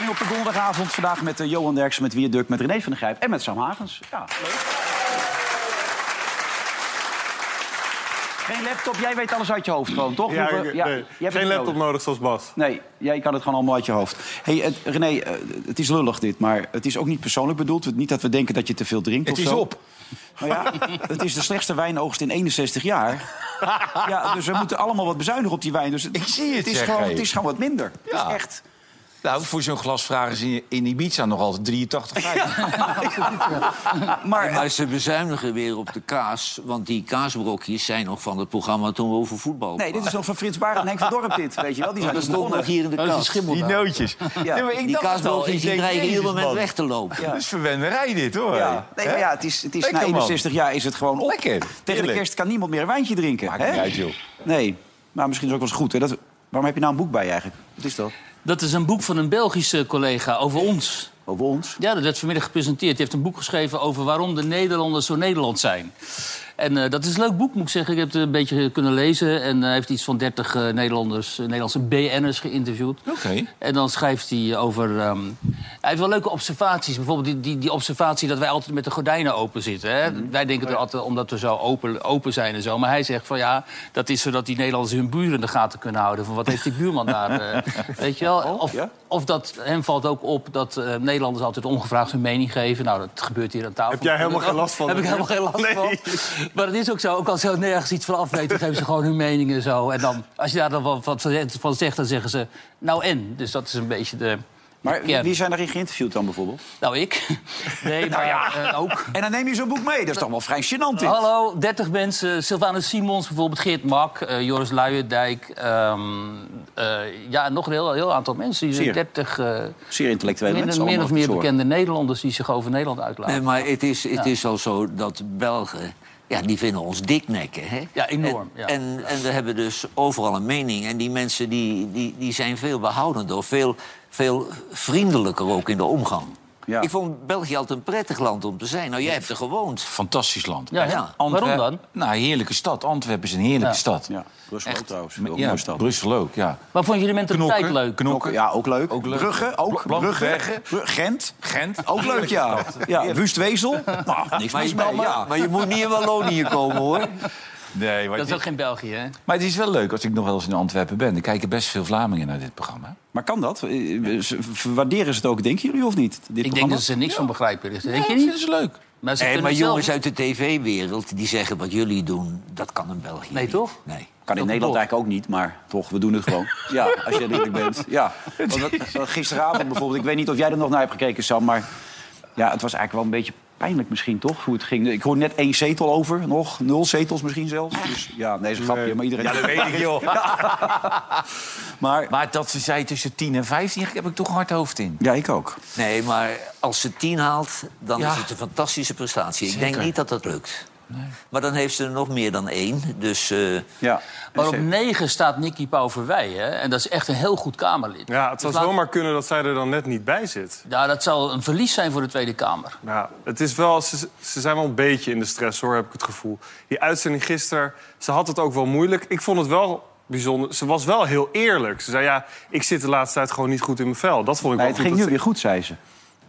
uitzending op de donderdagavond. Vandaag met uh, Johan Derksen, met Wierduk, met René van der Grijp en met Sam Hagens. Ja, leuk. Geen laptop, jij weet alles uit je hoofd gewoon, toch? Ja, Hoeveel- ja, nee. jij Geen het laptop nodig. nodig zoals Bas. Nee, jij kan het gewoon allemaal uit je hoofd. Hey, het- René, eh, het is lullig dit, maar het is ook niet persoonlijk bedoeld. Niet dat we denken dat je te veel drinkt Het of is zo. op. Maar ja, het is de slechtste wijnoogst in 61 jaar. Ja, dus we moeten allemaal wat bezuinigen op die wijn. Dus het, Ik zie het, is zeg, gewoon, het is gewoon wat minder. Het Ja. is echt. Nou, voor zo'n glas vragen ze in, in Ibiza nog altijd 83 Maar, Maar ze bezuinigen weer op de kaas. Want die kaasbrokjes zijn nog van het programma toen we over voetbal nee, dit is nog van Frits Barend en Henk van Dorp dit. Weet je wel, die zijn nog hier in de kast. Die nootjes. Ja. Nee, maar ik Die kaasbrokjes die dreigen ieder moment man. weg te lopen. Dat is verwennerij dit, hoor. Ja, nee, maar ja, het is, het is Lekker, na man. 61 jaar is het gewoon op. Lekker, Tegen de kerst kan niemand meer een wijntje drinken. Maakt hè? niet uit, joh. Nee, maar misschien is het ook wel eens goed. Hè? Dat, waarom heb je nou een boek bij je eigenlijk? Wat is dat? Dat is een boek van een Belgische collega over ons. Over ons? Ja, dat werd vanmiddag gepresenteerd. Hij heeft een boek geschreven over waarom de Nederlanders zo Nederland zijn. En eh, dat is een leuk boek, moet ik zeggen. Ik heb het een beetje kunnen lezen. En hij heeft iets van 30 eh, Nederlanders, eh, Nederlandse BN'ers geïnterviewd. Oké. En dan schrijft hij over... ehm, hij heeft wel leuke observaties. Bijvoorbeeld die, die, die observatie dat wij altijd met de gordijnen open zitten. Hè? Wij denken er altijd omdat we zo open, open zijn en zo. Maar hij zegt van ja, dat is zodat die Nederlanders hun buren in de gaten kunnen houden. Van wat heeft die buurman daar? eh, weet je wel? Of, ja? of dat hem valt ook op dat eh, Nederlanders altijd ongevraagd hun mening geven. Nou, dat gebeurt hier aan tafel. Heb jij helemaal geen last van? Heb ik helemaal geen last Nee. van. Maar het is ook zo, ook als ze nergens iets van afweten, geven ze gewoon hun mening en zo. En dan, als je daar dan wat van zegt, dan zeggen ze, nou en. Dus dat is een beetje de... Maar wie zijn daarin geïnterviewd dan bijvoorbeeld? Nou, ik. Nee, maar eh, ook. En dan neem je zo'n boek mee. Dat is toch wel vrij gênant dit. Hallo, 30 mensen. Sylvanus Simons, bijvoorbeeld Geert Mak, eh, Joris Luijendijk. ehm, eh, ja, nog een heel, heel aantal mensen. Die Zeer. 30 eh, Zeer intellectuele min, mensen. min allemaal of meer bekende Nederlanders die zich over Nederland uitlaten. Nee, maar het is, het is al zo dat Belgen... Ja, die vinden ons diknekken, hè? Ja, enorm, En, ja. en, en we hebben dus overal een mening. En die mensen die, die, die zijn veel behoudender. Veel, veel vriendelijker ook in de omgang. Ja. Ik vond België altijd een prettig land om te zijn. Nou, jij hebt er gewoond. Fantastisch land. Ja, ja. Waarom dan? Nou, heerlijke stad. Antwerpen is een heerlijke Ja. stad. Ja, Brussel ook trouwens. Wel Ja, mooie stad. Brussel ook, ja. Maar vond je de mentaliteit leuk? Knokken. Ja, ook leuk. Ook leuk. Brugge, ook. Brugge. Bergen. Bru- Gent. Gent. Ook leuk, ja. ja. Wustwezel. Nou, niks Maar mis je, mee, maar, ja. maar je moet niet in Wallonië komen, hoor. Nee, maar, Dat is ook geen België, hè? maar het is wel leuk als ik nog wel eens in Antwerpen ben. Er kijken best veel Vlamingen naar dit programma. Maar kan dat? Eh, ze- Waarderen ze het ook, denken jullie, of niet? Dit Ik denk dat ze er niks van begrijpen. Dus, denk je dat niet? vinden ze leuk. Maar ze kunnen maar zelf- jongens uit de tv-wereld die zeggen wat jullie doen, dat kan in België Nee, niet. toch? Nee. Kan in Nederland eigenlijk ook niet, maar toch, we doen het gewoon. Ja, als je eerlijk bent. Ja. Want gisteravond bijvoorbeeld, ik weet niet of jij er nog naar hebt gekeken, Sam, maar ja, het was eigenlijk wel een beetje pijnlijk misschien, toch? Hoe het ging. Ik hoor net één zetel over, nog nul zetels misschien zelfs. Dus ja, nee, is een grapje, maar iedereen... Ja, dat weet ik, joh. Maar Maar dat ze zei tussen 10 en 15, heb ik toch een hard hoofd in. ja, ik ook. Nee, maar als ze tien haalt, dan Ja. is het een fantastische prestatie. Ik denk niet dat dat lukt. Maar dan heeft ze er nog meer dan één. Dus eh, Ja. Maar op 9 staat Nicky Pauverwij, hè? En dat is echt een heel goed Kamerlid. Ja, het zou Dus laat- zomaar kunnen dat zij er dan net niet bij zit. Ja, dat zou een verlies zijn voor de Tweede Kamer. Ja, het is wel, ze, ze zijn wel een beetje in de stress, hoor, heb ik het gevoel. Die uitzending gisteren, ze had het ook wel moeilijk. Ik vond het wel bijzonder. Ze was wel heel eerlijk. Ze zei, ja, ik zit de laatste tijd gewoon niet goed in mijn vel. Dat vond ik Nee, wel het goed. ging nu dat weer goed, zei ze.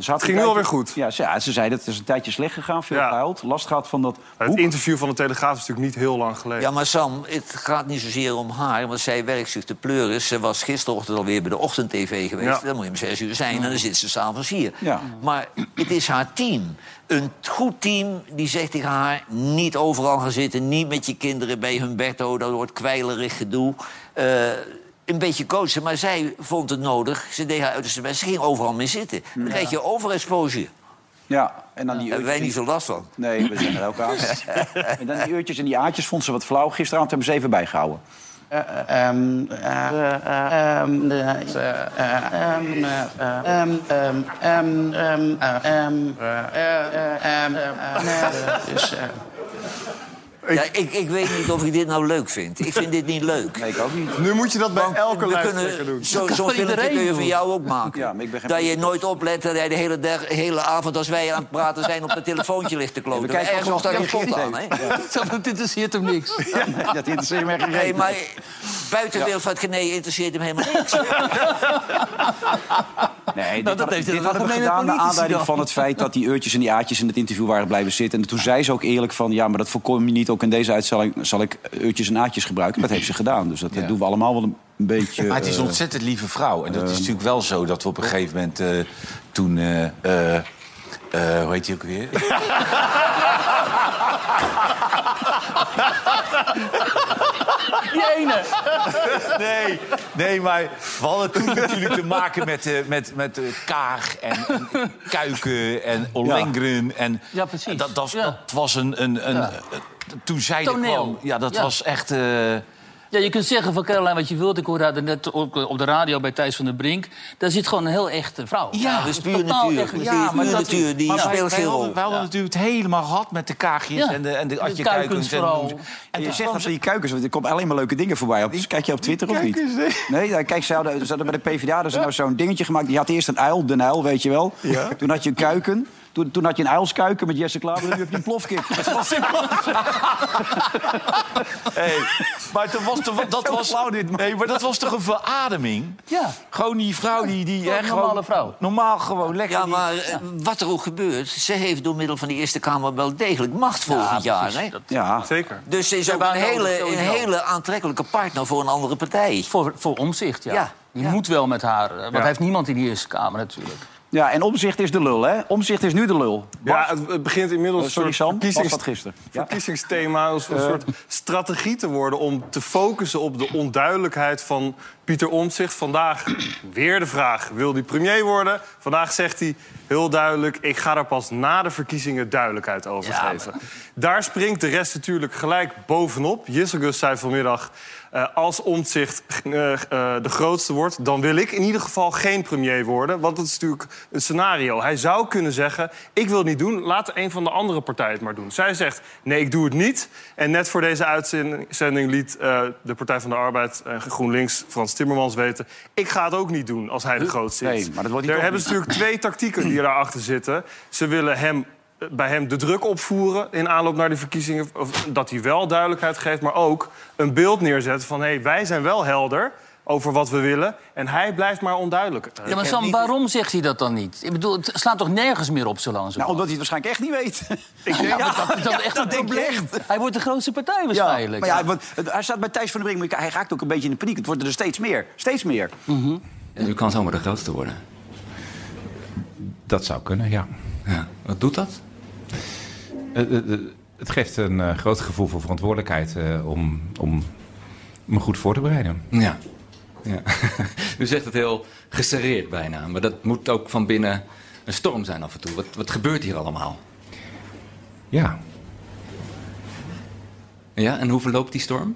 Ze had Het ging nu tijdje- alweer goed. Ja, ze, ja, ze zei dat het is een tijdje slecht gegaan, veel Ja. gehuild, last gehad van dat Het interview van de Telegraaf is natuurlijk niet heel lang geleden. ja, maar Sam, het gaat niet zozeer om haar. Want zij werkt zich te pleuren. Ze was gisterochtend alweer bij de ochtend-tv geweest. Ja. Dan moet je om zes uur zijn en dan zit ze s'avonds hier. Ja. Maar het is haar team. Een goed team die zegt tegen haar... niet overal gaan zitten, niet met je kinderen bij Humberto. Dat wordt kwijlerig gedoe. Eh, een beetje coachen, maar zij vond het nodig. Ze deed haar uiterste best. Ze ging overal mee zitten. Dan krijg je overexposure. Ja, en dan die hebben wij uurtjes- niet zo last van. Nee, we zijn er ook aan. en dan die uurtjes en die aatjes vond ze wat flauw. Gisteravond hebben ze even bijgehouden. Ja, ik, ik weet niet of ik dit nou leuk vind. Ik vind dit niet leuk. Nee, ik ook niet. Nu moet je dat bij Want elke kunnen doen. zo- Zo'n kan filmpje kun je van jou ook maken. Ja, maar ik ben geen dat je nooit oplet dat jij de hele, dag- hele avond als wij aan het praten zijn... op het telefoontje ligt te kloten. we kijken Ergens staat een slot aan, hè? Dat interesseert hem niks. Ja, dat interesseert me geen Nee, maar buitenwereld van het genee interesseert hem helemaal niks. Nee, dit, dat had- heeft dit een hadden we gedaan naar aanleiding dan. van het feit dat die uurtjes en die aatjes in het interview waren blijven zitten. En toen zei ze ook eerlijk van, ja, maar dat voorkom je niet. Ook in deze uitzending zal ik uurtjes en aatjes gebruiken. Dat heeft ze gedaan. Dus dat Ja. doen we allemaal wel een, een beetje... Maar het is een eh, ontzettend lieve vrouw. En dat is natuurlijk wel zo dat we op een gegeven moment eh, toen... eh, eh, eh, hoe heet hij ook weer? Die ene. Nee, nee, maar we hadden toen natuurlijk te maken met, eh, met, met eh, Kaag en, en Kuiken en Ollengren. En Ja, precies. Dat, dat, Ja. dat was een... een, een Ja. Eh, toen zij er Toneel. kwam... Ja, dat Ja. was echt... eh, Ja, je kunt zeggen van Caroline wat je wilt. Ik hoorde haar net ook op de radio bij Thijs van der Brink. Daar zit gewoon een heel echte vrouw. Ja, is puur natuur. echt- Ja, maar dat- natuur. Die Maar speelt wij geen rol. wij hadden natuurlijk het helemaal gehad met de kaagjes Ja. en de, en de De atje kuikens kuikens. En, vooral. en toen- zegt dat van die kuikens, want er komen alleen maar leuke dingen voorbij. Op. Dus kijk je op Twitter of niet? Nee. Nee, ja, kijk, ze hadden, ze hadden bij de PvdA ze nou zo'n dingetje gemaakt. Die had eerst een uil, de uil, weet je wel. Toen had je een kuiken. Toen, toen had je een uilskuiken met Jesse Klaver en nu heb je een plofkip. Dat wel simpel. Hey, maar toen was, toen, dat was, flauw dit, man. nee, maar dat was toch een verademing? Ja. Gewoon die vrouw die... die hè, gewoon normale vrouw. Normaal gewoon lekker. Ja, die- maar eh, wat er ook gebeurt... ze heeft door middel van die Eerste Kamer wel degelijk macht volgend jaar. precies. Hè? Dat- Ja, Zeker. Dus ze is ook een hele, een hele aantrekkelijke partner voor een andere partij. Voor, voor omzicht, ja. Die ja. moet wel met haar. eh, Want hij heeft niemand in die Eerste Kamer natuurlijk. Ja, en omzicht is de lul, hè? Omzicht is nu de lul. Ja, het, het begint inmiddels Oh, een sorry, soort Sam. verkiezings- gisteren? Verkiezingsthema, als een soort strategie te worden om te focussen op de onduidelijkheid van Pieter Omtzigt. Vandaag weer de vraag: wil hij premier worden? Vandaag zegt hij heel duidelijk: ik ga daar pas na de verkiezingen duidelijkheid over Ja, geven. Daar springt de rest natuurlijk gelijk bovenop. Jisselgus zei vanmiddag. eh, als Omtzigt eh, eh, de grootste wordt, dan wil ik in ieder geval geen premier worden. Want dat is natuurlijk een scenario. Hij zou kunnen zeggen: Ik wil het niet doen, laat een van de andere partijen het maar doen. Zij zegt: Nee, ik doe het niet. En net voor deze uitzending liet de Partij van de Arbeid en GroenLinks Frans Timmermans weten: Ik ga het ook niet doen als hij de grootste is. Nee, maar dat wordt Daar toch hebben ze niet. natuurlijk twee tactieken die daarachter zitten. Ze willen hem eh, bij hem de druk opvoeren in aanloop naar de verkiezingen. Of dat hij wel duidelijkheid geeft, maar ook een beeld neerzetten van... hé, hey, wij zijn wel helder over wat we willen en hij blijft maar onduidelijk. Ja, maar Sam, waarom zegt hij dat dan niet? Ik bedoel, het slaat toch nergens meer op zo lang zo? Nou, omdat hij het waarschijnlijk echt niet weet. Ik denk, Ja, dat is dan echt een dat probleem. echt. Hij wordt de grootste partij Ja, waarschijnlijk. maar ja, want, hij staat bij Thijs van der Brink, maar hij raakt ook een beetje in de paniek. Het worden er steeds meer. Steeds meer. U kan zomaar de grootste worden. Dat zou kunnen, ja. Ja. Wat doet dat? Eh, eh, eh, Het geeft een groot gevoel van verantwoordelijkheid om, om me goed voor te bereiden. Ja. ja. U zegt het heel geserreerd bijna. Maar dat moet ook van binnen een storm zijn af en toe. Wat, wat gebeurt hier allemaal? Ja, Ja, en hoe verloopt die storm?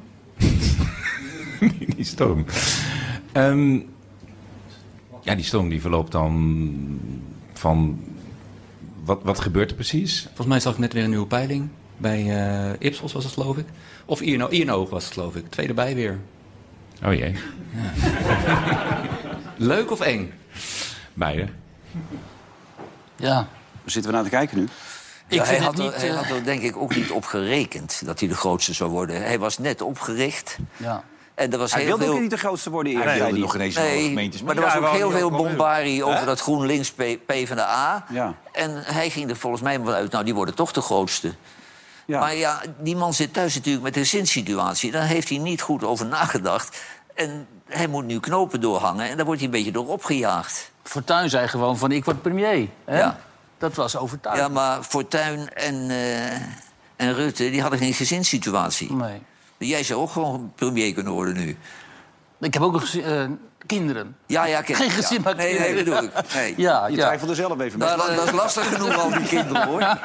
die storm. Ehm, ja, die storm die verloopt dan van... Wat, wat gebeurt er precies? Volgens mij zag ik net weer een nieuwe peiling. Bij eh, Ipsos was het, geloof ik. Of INO, INO was het, geloof ik. Twee erbij weer. Oh jee, Leuk of eng? beide. Ja. Waar zitten we naar te kijken nu? Ja, hij, vind had het niet... er, hij eh, had er denk ik ook niet op gerekend dat hij de grootste zou worden. Hij was net opgericht ja. En er was Hij heel wilde veel... ook niet de grootste worden eerst. Hij wilde hij. nog ineens alle Nee, gemeentes maar er was ook heel veel bombarie over dat GroenLinks P, P van de A. Ja. En hij ging er volgens mij wel uit, nou, die worden toch de grootste. Ja. Maar ja, die man zit thuis natuurlijk met de gezinssituatie. Daar heeft hij niet goed over nagedacht. En hij moet nu knopen doorhangen en daar wordt hij een beetje door opgejaagd. Fortuyn zei gewoon van ik word premier. Hè? Ja. Dat was overtuigend. Ja, maar Fortuyn en, eh, en Rutte, die hadden geen gezinssituatie. Nee. Jij zou ook gewoon premier kunnen worden nu. Ik heb ook gezin- eh, kinderen. Ja, ja. Geen gezin, ja. maar Nee, nee, bedoel ik. Nee. Ja, Je ja. twijfelde zelf even. Dat, bij. dat- dat is lastig genoeg, al die kinderen, hoor.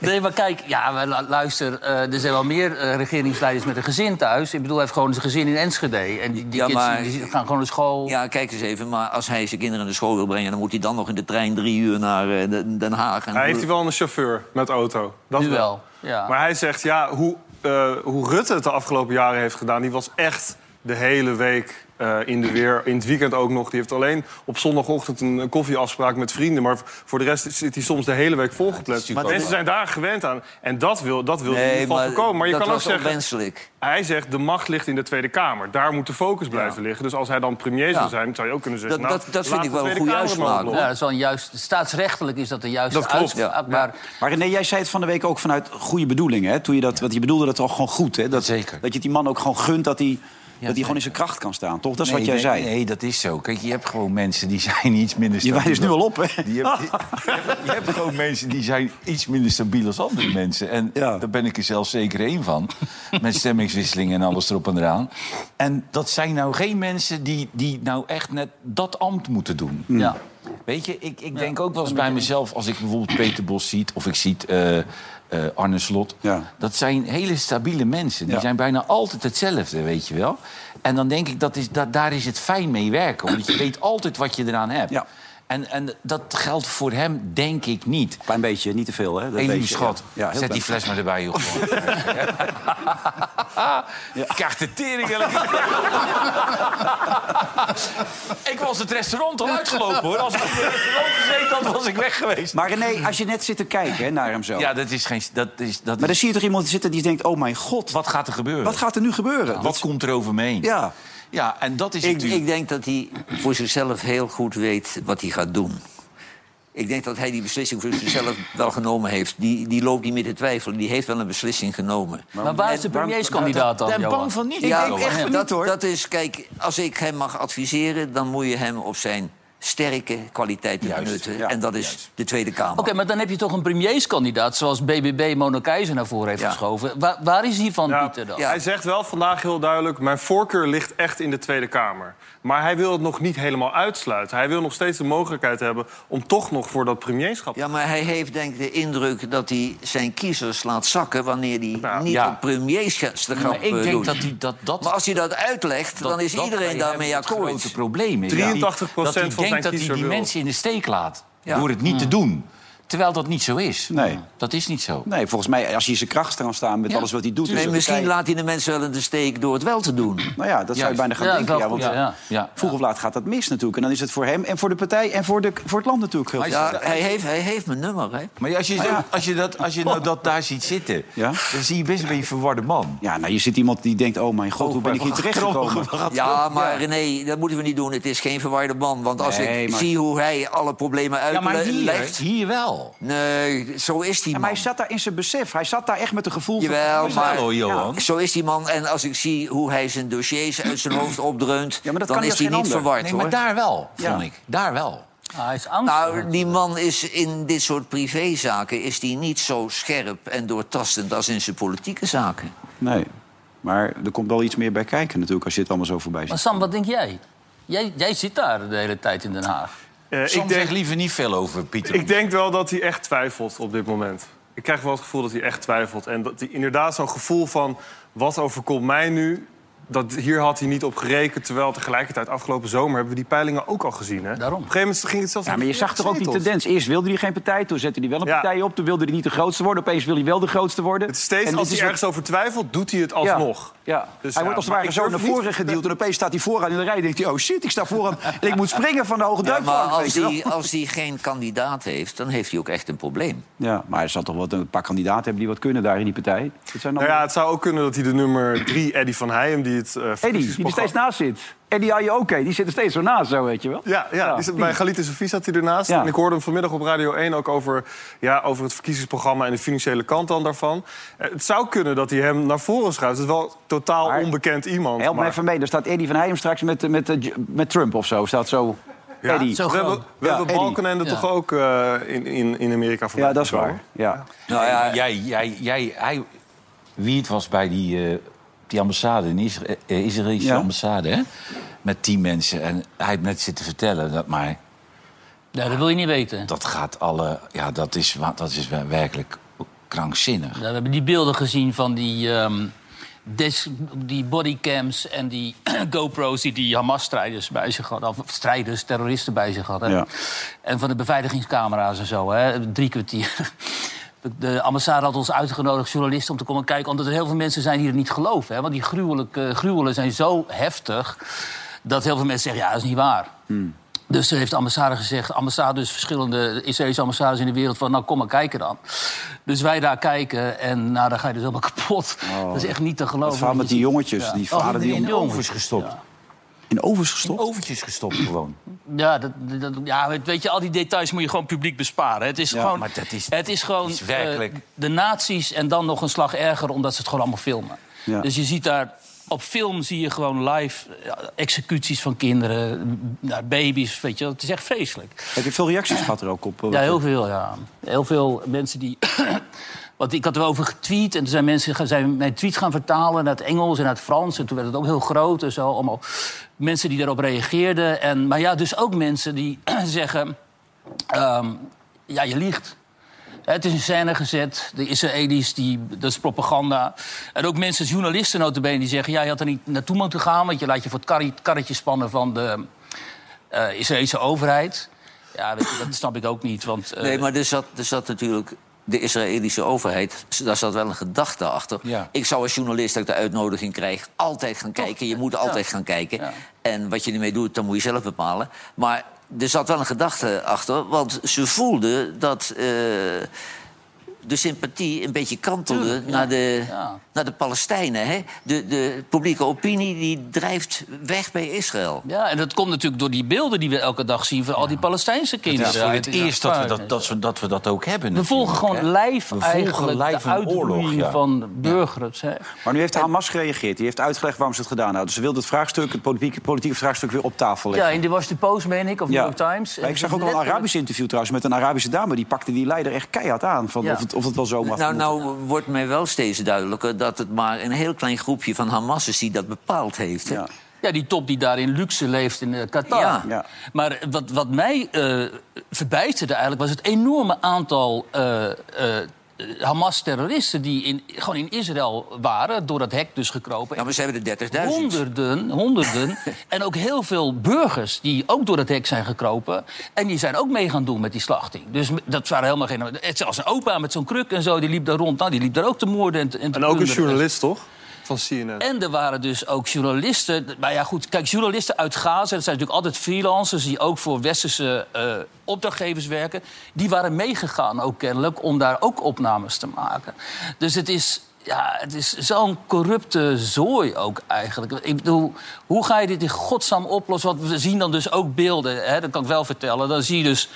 Nee, maar kijk, ja, luister, eh, er zijn wel meer eh, regeringsleiders met een gezin thuis. Ik bedoel, hij heeft gewoon zijn gezin in Enschede. En die, die Ja, kids maar- die gaan gewoon naar school. Ja, kijk eens even. Maar als hij zijn kinderen naar school wil brengen... dan moet hij dan nog in de trein drie uur naar eh, Den- Haag. En hij heeft hij wel een chauffeur met auto. Dat nu wel. Ja. Maar hij zegt, ja, hoe, eh, hoe Rutte het de afgelopen jaren heeft gedaan... die was echt de hele week eh, in de weer. In het weekend ook nog. Die heeft alleen op zondagochtend een, koffieafspraak met vrienden. Maar voor de rest zit hij soms de hele week volgepland. natuurlijk Mensen zijn daar gewend aan. En dat wil, dat wil hij in Nee, ieder geval maar voorkomen. Maar je dat kan ook zeggen... Hij zegt, de macht ligt in de Tweede Kamer. Daar moet de focus blijven liggen. Dus als hij dan premier zou zijn, zou je ook kunnen zeggen... Dat- nou, dat- dat vind ik wel een goede maar uitspraak. Ja, dat is wel een juist, staatsrechtelijk is dat de juiste Dat klopt, uitspraak. ja. Maar Maar René, jij zei het van de week ook vanuit goede bedoelingen. Hè? Toen je dat, want je bedoelde dat al gewoon goed. Hè? Dat, Zeker. Dat je het die man ook gewoon gunt dat hij, dat hij gewoon in zijn kracht kan staan. Toch? Dat is wat jij nee, zei. Nee, dat is zo. Kijk, je hebt gewoon mensen die zijn iets minder Je stabiel. wijst nu al op, hè? Die heb- je, hebt, je hebt gewoon mensen die zijn iets minder stabiel als andere mensen. En Ja. daar ben ik er zelf zeker één van. Met stemmingswisselingen en alles erop en eraan. En dat zijn nou geen mensen die, die nou echt net dat ambt moeten doen. ja. Weet je, ik, ik denk ook wel eens bij mezelf... als ik bijvoorbeeld Peter Bos ziet of ik zie eh, Arne Slot... Ja. dat zijn hele stabiele mensen. Die Ja. zijn bijna altijd hetzelfde, weet je wel. En dan denk ik, dat is, dat, daar is het fijn mee werken. Omdat je weet altijd wat je eraan hebt. Ja. En, en dat geldt voor hem, denk ik, niet. Klein beetje, niet te veel, hè? Eén Ja, Ja, heel zet die fles maar erbij, joh. ja. Krijgt de tering. Ik was het restaurant al uitgelopen, hoor. Als ik in het restaurant gezeten had, was ik weg geweest. Maar René, als je net zit te kijken hè, naar hem zo... Ja, dat is geen... Dat is, dat Maar dan is, zie je toch iemand zitten die denkt... oh mijn god, wat, wat gaat er gebeuren? wat gaat er nu gebeuren? Wat komt er over me heen? Ja, Ja, en dat is Ik, natuurlijk... ik denk dat hij voor zichzelf heel goed weet wat hij gaat doen. Ik denk dat hij die beslissing voor zichzelf wel genomen heeft. Die, die loopt niet meer te twijfelen. Die heeft wel een beslissing genomen. Maar waar is de premierskandidaat dan, ben Johan? bang van niet. Ik denk echt dat, niet, hoor. dat is, kijk, als ik hem mag adviseren... dan moet je hem op zijn sterke kwaliteiten Juist, benutten. ja, en dat is de Tweede Kamer. Oké, maar dan heb je toch een premierskandidaat... zoals BBB Mona Keizer naar voren heeft Ja. geschoven. Waar, waar is die van, Ja, Pieter, dan? Ja. Hij zegt wel vandaag heel duidelijk... mijn voorkeur ligt echt in de Tweede Kamer. Maar hij wil het nog niet helemaal uitsluiten. Hij wil nog steeds de mogelijkheid hebben... om toch nog voor dat premierschap... Ja, maar hij heeft denk ik de indruk dat hij zijn kiezers laat zakken... wanneer hij Nou, niet ja. op premierschap maar ik denk doet. dat hij dat... dat Maar als hij dat uitlegt, dat- dan is dat iedereen hij daarmee hem het akkoord. grote probleem is. 83% dat hij, dat hij van denkt dat hij die wil. mensen in de steek laat. Ja. Door het niet te doen. Terwijl dat niet zo is. Nee. Dat is niet zo. nee, volgens mij, als hij in zijn kracht kan staan met Ja, alles wat hij doet... Nee, misschien laat hij de mensen wel in de steek door het wel te doen. Nou ja, dat zou je bijna gaan Ja, denken. wel Ja, want ja. Ja. vroeg of laat gaat dat mis natuurlijk. En dan is het voor hem en voor de partij en voor, de, voor het land natuurlijk heel Ja, hij heeft, hij heeft mijn nummer, hè? Maar als je, zo- als je, dat, als je nou dat daar ziet zitten... Ja? dan zie je best een beetje een verwarde man. Ja, nou, je ziet iemand die denkt, oh mijn god, hoe ben ik hier terechtgekomen? Ja, maar René, dat moeten we niet doen. Het is geen verwarde man. Want als Nee, ik maar- zie hoe hij alle problemen Ja, maar hier, uitlegt... wel. Nee, zo is die man. maar hij zat daar in zijn besef. Hij zat daar echt met een gevoel Jawel, van... maar- Wel, hoor, Johan. Zo is die man. En als ik zie hoe hij zijn dossiers uit zijn hoofd opdreunt... Ja, maar dat dan kan is hij als niet ander. verward, Nee, hoor. maar daar wel, Ja. vond ik. Daar wel. Ah, hij is angstig. Nou, die man is in dit soort privézaken is die niet zo scherp en doortastend als in zijn politieke zaken. Nee, maar er komt wel iets meer bij kijken natuurlijk als je het allemaal zo voorbij Maar ziet. Sam, wat denk jij? jij? Jij zit daar de hele tijd in Den Haag. Eh, ik, denk, zegt liever niet veel over Pieter. ik denk wel dat hij echt twijfelt op dit moment. Ik krijg wel het gevoel dat hij echt twijfelt. En dat hij inderdaad zo'n gevoel van... wat overkomt mij nu? Dat, hier had hij niet op gerekend. Terwijl tegelijkertijd afgelopen zomer hebben we die peilingen ook al gezien. Hè? Daarom. Op een gegeven moment ging het zelfs Ja, maar je zag toch ook die tendens. Eerst wilde hij geen partij, toen zette hij wel een Ja. partij op. Toen wilde hij niet de grootste worden. Opeens wil hij wel de grootste worden. Het steeds, En als hij is wat- ergens over twijfelt, doet hij het alsnog. Ja. Dus hij ja, wordt als het ware ik zo naar voren geduwd. En opeens staat hij vooraan in de rij. En denkt hij, oh shit, ik sta vooraan. En ik moet springen van de hoge Ja, duikplank. maar weet als je wel. die, als die geen kandidaat heeft, dan heeft hij ook echt een probleem. Ja, maar er zal toch wel een paar kandidaten hebben die wat kunnen daar in die partij. Dat zijn Nou ja, het zou ook kunnen dat hij de nummer drie, Eddie van Heijem... die het eh Eddie, die er steeds naast zit. Eddie Ayoke, die zit er steeds zo naast, zo weet je wel. Ja, ja, die zit bij Galit en Sofie zat hij ernaast. Ja. En ik hoorde hem vanmiddag op Radio 1 ook over, ja, over het verkiezingsprogramma... en de financiële kant dan daarvan. Eh, het zou kunnen dat hij hem naar voren schuift. Het is wel totaal Maar- onbekend iemand. Help me maar- even mee. Daar staat Eddie van Heijem straks met, met, met, met Trump of zo. Staat zo Ja, Eddie. Zo we hebben, we Ja, hebben Eddie. Balkenende Ja. toch ook eh, in, in, in Amerika voorbij Ja, dat is waar. Ja. Nou ja, Jij, jij, jij, hij, wie het was bij die, eh, die ambassade, in eh, Israëlische Ja. ambassade, hè? met tien mensen. En hij heeft net zitten vertellen dat, maar Ja, dat wil je niet weten. dat gaat alle, ja, dat is, dat is werkelijk krankzinnig. Ja, we hebben die beelden gezien van die, ehm, des- die bodycams en die GoPro's die die Hamas-strijders bij zich hadden. Of strijders, terroristen bij zich hadden. Ja. En van de beveiligingscamera's en zo, hè, drie kwartier. De ambassade had ons uitgenodigd, journalisten, om te komen kijken... omdat er heel veel mensen zijn die het niet geloven. Hè? Want die gruwelijke, gruwelen zijn zo heftig... dat heel veel mensen zeggen, ja, dat is niet waar. Dus heeft de ambassade gezegd, ambassades, verschillende Israëlische ambassades in de wereld... van nou, kom maar kijken dan. Dus wij daar kijken en nou, dan ga je dus helemaal kapot. Dat is echt niet te geloven. Het verhaal met die jongetjes, Ja. die Oh, vader die in om- de gestopt. In ovens gestopt. Overtjes gestopt gewoon. Ja, dat, dat, ja, weet- je, al die details moet je gewoon publiek besparen. Het is Ja, gewoon, maar dat is- het is gewoon is werkelijk- eh, de nazi's en dan nog een slag erger... omdat ze het gewoon allemaal filmen. Ja. Dus je ziet daar... Op film zie je gewoon live ja, executies van kinderen, ja, baby's, weet je. Het is echt vreselijk. Heb je veel reacties gehad er ook op? eh, Ja, heel veel, ja. Heel veel mensen die... Want ik had erover getweet en toen zijn mensen zijn mijn tweet gaan vertalen naar het Engels en naar het Frans. En toen werd het ook heel groot en zo. Allemaal mensen die daarop reageerden. En, maar ja, dus ook mensen die zeggen... ehm, ja, je liegt. Het is in scène gezet. De Israëli's, die, dat is propaganda. En ook mensen, journalisten notabene, die zeggen... ja, je had er niet naartoe moeten gaan... want je laat je voor het karretje spannen van de eh, Israëlische overheid. Ja, je, dat snap ik ook niet. Want, eh, Nee, maar er zat, er zat natuurlijk de Israëlische overheid, daar zat wel een gedachte achter. Ja. Ik zou als journalist dat ik de uitnodiging krijg, altijd gaan kijken. Je moet altijd gaan kijken. Ja. En wat je ermee doet, dan moet je zelf bepalen. Maar er zat wel een gedachte achter, want ze voelden dat eh, de sympathie een beetje kantelde Tuurlijk, ja. naar, de, Ja. naar de Palestijnen. Hè? De, de publieke opinie die drijft weg bij Israël. Ja, en dat komt natuurlijk door die beelden die we elke dag zien... van al die Palestijnse Het kinderen. is voor uit het eerst dat we dat, dat, we, dat we dat ook hebben. We volgen gewoon hè. live We volgen eigenlijk live de oorlog, uitroeiing ja. van burgers. Hè. Maar nu heeft Hamas gereageerd. Die heeft uitgelegd waarom ze het gedaan hadden. Ze wilde het vraagstuk, het politieke, politieke vraagstuk weer op tafel Ja, leggen. in de Washington Post, meen ik, of New York Times. Maar ik zag ook al een Arabisch interview trouwens met een Arabische dame. Die pakte die leider echt keihard aan. Van Ja. of, het, of het wel zo mag. Nou, moeten. nou wordt mij wel steeds duidelijker dat het maar een heel klein groepje van Hamas is die dat bepaald heeft. Ja. Ja, die top die daar in luxe leeft in eh, Qatar. Ja. Ja. Maar wat, wat mij eh verbijsterde eigenlijk... was het enorme aantal eh, eh, Hamas-terroristen... die in, gewoon in Israël waren, door dat hek dus gekropen. Ja, maar ze hebben er 30.000. Honderden, honderden. en ook heel veel burgers die ook door het hek zijn gekropen. En die zijn ook mee gaan doen met die slachting. Dus dat waren helemaal geen... Het was een opa met zo'n kruk en zo, die liep daar rond. Nou, die liep daar ook te moorden en te, en te En ook een journalist, toch? Van. En er waren dus ook journalisten. Maar ja, goed, kijk, journalisten uit Gaza, dat zijn natuurlijk altijd freelancers die ook voor westerse eh, opdrachtgevers werken. Die waren meegegaan ook kennelijk om daar ook opnames te maken. Dus het is. Ja, het is zo'n corrupte zooi ook eigenlijk. Ik bedoel, hoe ga je dit in godsnaam oplossen? Want we zien dan dus ook beelden, hè, dat kan ik wel vertellen. Dan zie je dus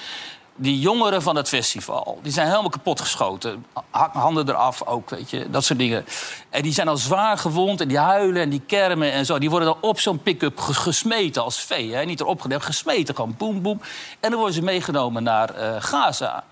die jongeren van het festival, die zijn helemaal kapot geschoten. Ha- Handen eraf ook, weet je, dat soort dingen. En die zijn al zwaar gewond en die huilen en die kermen en zo. Die worden dan op zo'n pick-up ges- gesmeten als vee. Hè? Niet erop gedaan, gesmeten, gewoon boem, boem. En dan worden ze meegenomen naar eh, Gaza.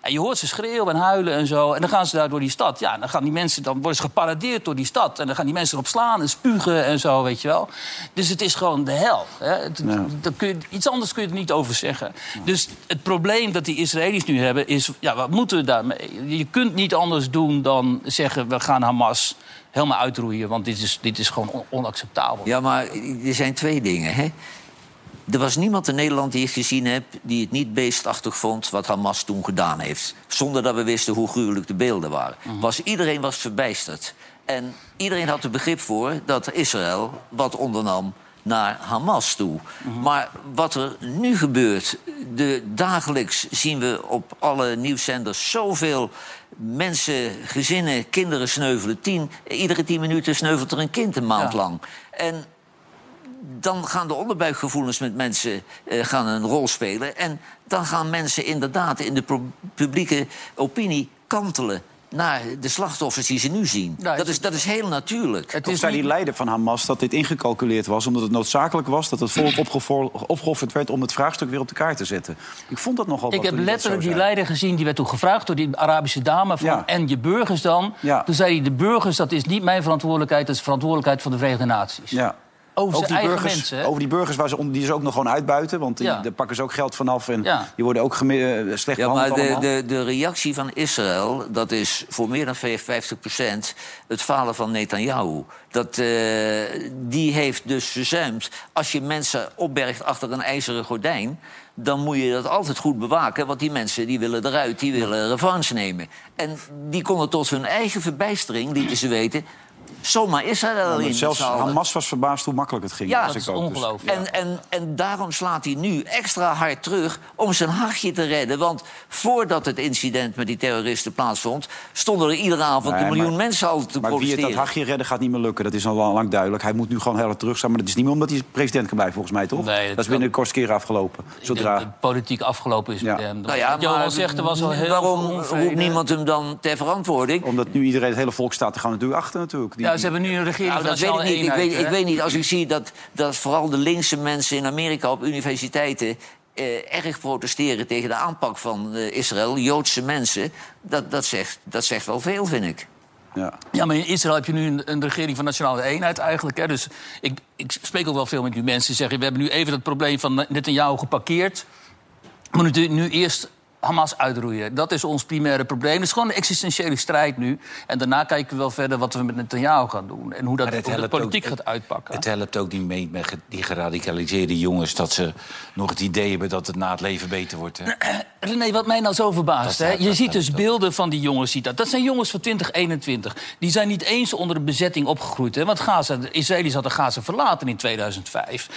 En je hoort ze schreeuwen en huilen en zo. En dan gaan ze daar door die stad. Ja, dan gaan die mensen, dan worden ze geparadeerd door die stad. En dan gaan die mensen erop slaan en spugen en zo, weet je wel. Dus het is gewoon de hel. Hè? Het- Ja. dat kun je, iets anders kun je er niet over zeggen. Dus het probleem dat die Israëli's nu hebben is... Ja, wat moeten we daarmee? Je kunt niet anders doen dan zeggen... we gaan Hamas helemaal uitroeien, want dit is, dit is gewoon on- onacceptabel. Ja, maar er zijn twee dingen. Hè? Er was niemand in Nederland die het gezien heeft... die het niet beestachtig vond wat Hamas toen gedaan heeft. Zonder dat we wisten hoe gruwelijk de beelden waren. Was, iedereen was verbijsterd. En iedereen had er begrip voor dat Israël wat ondernam naar Hamas toe. Maar wat er nu gebeurt... De, dagelijks zien we op alle nieuwszenders zoveel mensen, gezinnen, kinderen sneuvelen. Tien, iedere tien minuten sneuvelt er een kind een maand Ja. lang. En dan gaan de onderbuikgevoelens met mensen eh, gaan een rol spelen. En dan gaan mensen inderdaad in de publieke opinie kantelen naar de slachtoffers die ze nu zien. Dat, is, dat is heel natuurlijk. Het is zei die leider van Hamas dat dit ingecalculeerd was... omdat het noodzakelijk was dat het volk opgeofferd werd... om het vraagstuk weer op de kaart te zetten. Ik vond dat nogal Ik wat heb letterlijk die leider gezien. Die werd toen gevraagd door die Arabische dame. Van, Ja. En je burgers dan? Ja. Toen zei hij, de burgers, dat is niet mijn verantwoordelijkheid... dat is de verantwoordelijkheid van de Verenigde Naties. Ja. Over Ook zijn die eigen burgers, mensen. over die burgers waar ze, om- die ze ook nog gewoon uitbuiten. Want die, Ja. daar pakken ze ook geld vanaf. En Ja. die worden ook geme- eh, slecht Ja, maar behandeld de, de, de reactie van Israël, dat is voor meer dan 50% het falen van Netanyahu. Dat, eh, die heeft dus verzuimd. Als je mensen opbergt achter een ijzeren gordijn... dan moet je dat altijd goed bewaken. Want die mensen die willen eruit, die willen revanche nemen. En die konden tot hun eigen verbijstering, lieten ze weten... zomaar Israël Ja, maar in. zelfs. Hamas was verbaasd hoe makkelijk het ging. Ja, dat ik is dus- ongelooflijk. En, en, en daarom slaat hij nu extra hard terug om zijn hachje te redden. Want voordat het incident met die terroristen plaatsvond... stonden er iedere avond Nee, een miljoen maar- mensen al te Maar wie het protesteren. dat hachje redden gaat niet meer lukken. Dat is al lang duidelijk. Hij moet nu gewoon heel erg terugstaan. Maar dat is niet meer omdat hij president kan blijven, volgens mij, toch? Nee, dat dat is binnen de kortste keer afgelopen. Zodra... dat politiek afgelopen is Ja. met hem. Nou ja, maar zegt, er was al heel waarom roept niemand hem dan ter verantwoording? Omdat nu iedereen, het hele volk staat er gewoon natuurlijk achter natuurlijk. Die- Ja, ze hebben nu een regering Nou, van dat weet ik nationale niet. Ik eenheid, weet, ik weet niet, als ik zie dat, dat vooral de linkse mensen in Amerika op universiteiten... Eh, erg protesteren tegen de aanpak van eh, Israël, Joodse mensen... Dat, dat, zegt, dat zegt wel veel, vind ik. Ja. Ja, maar in Israël heb je nu een, een regering van nationale eenheid eigenlijk. Hè. Dus ik, ik spreek ook wel veel met die mensen die zeggen... we hebben nu even het probleem van Netanyahu geparkeerd. We moeten nu eerst Hamas uitroeien. Dat is ons primaire probleem. Het is gewoon een existentiële strijd nu. En daarna kijken we wel verder wat we met Netanyahu gaan doen. En hoe dat hoe de politiek ook- gaat uitpakken. Het helpt ook niet mee met die geradicaliseerde jongens... dat ze nog het idee hebben dat het na het leven beter wordt. Hè? René, wat mij nou zo verbaast. Dat- Hè? dat- Je dat- ziet dus beelden van die jongens. Ziet dat. dat zijn jongens van 2021. Die zijn niet eens onder de bezetting opgegroeid. Hè? Want Gaza, de Israëli's hadden Gaza verlaten in 2005.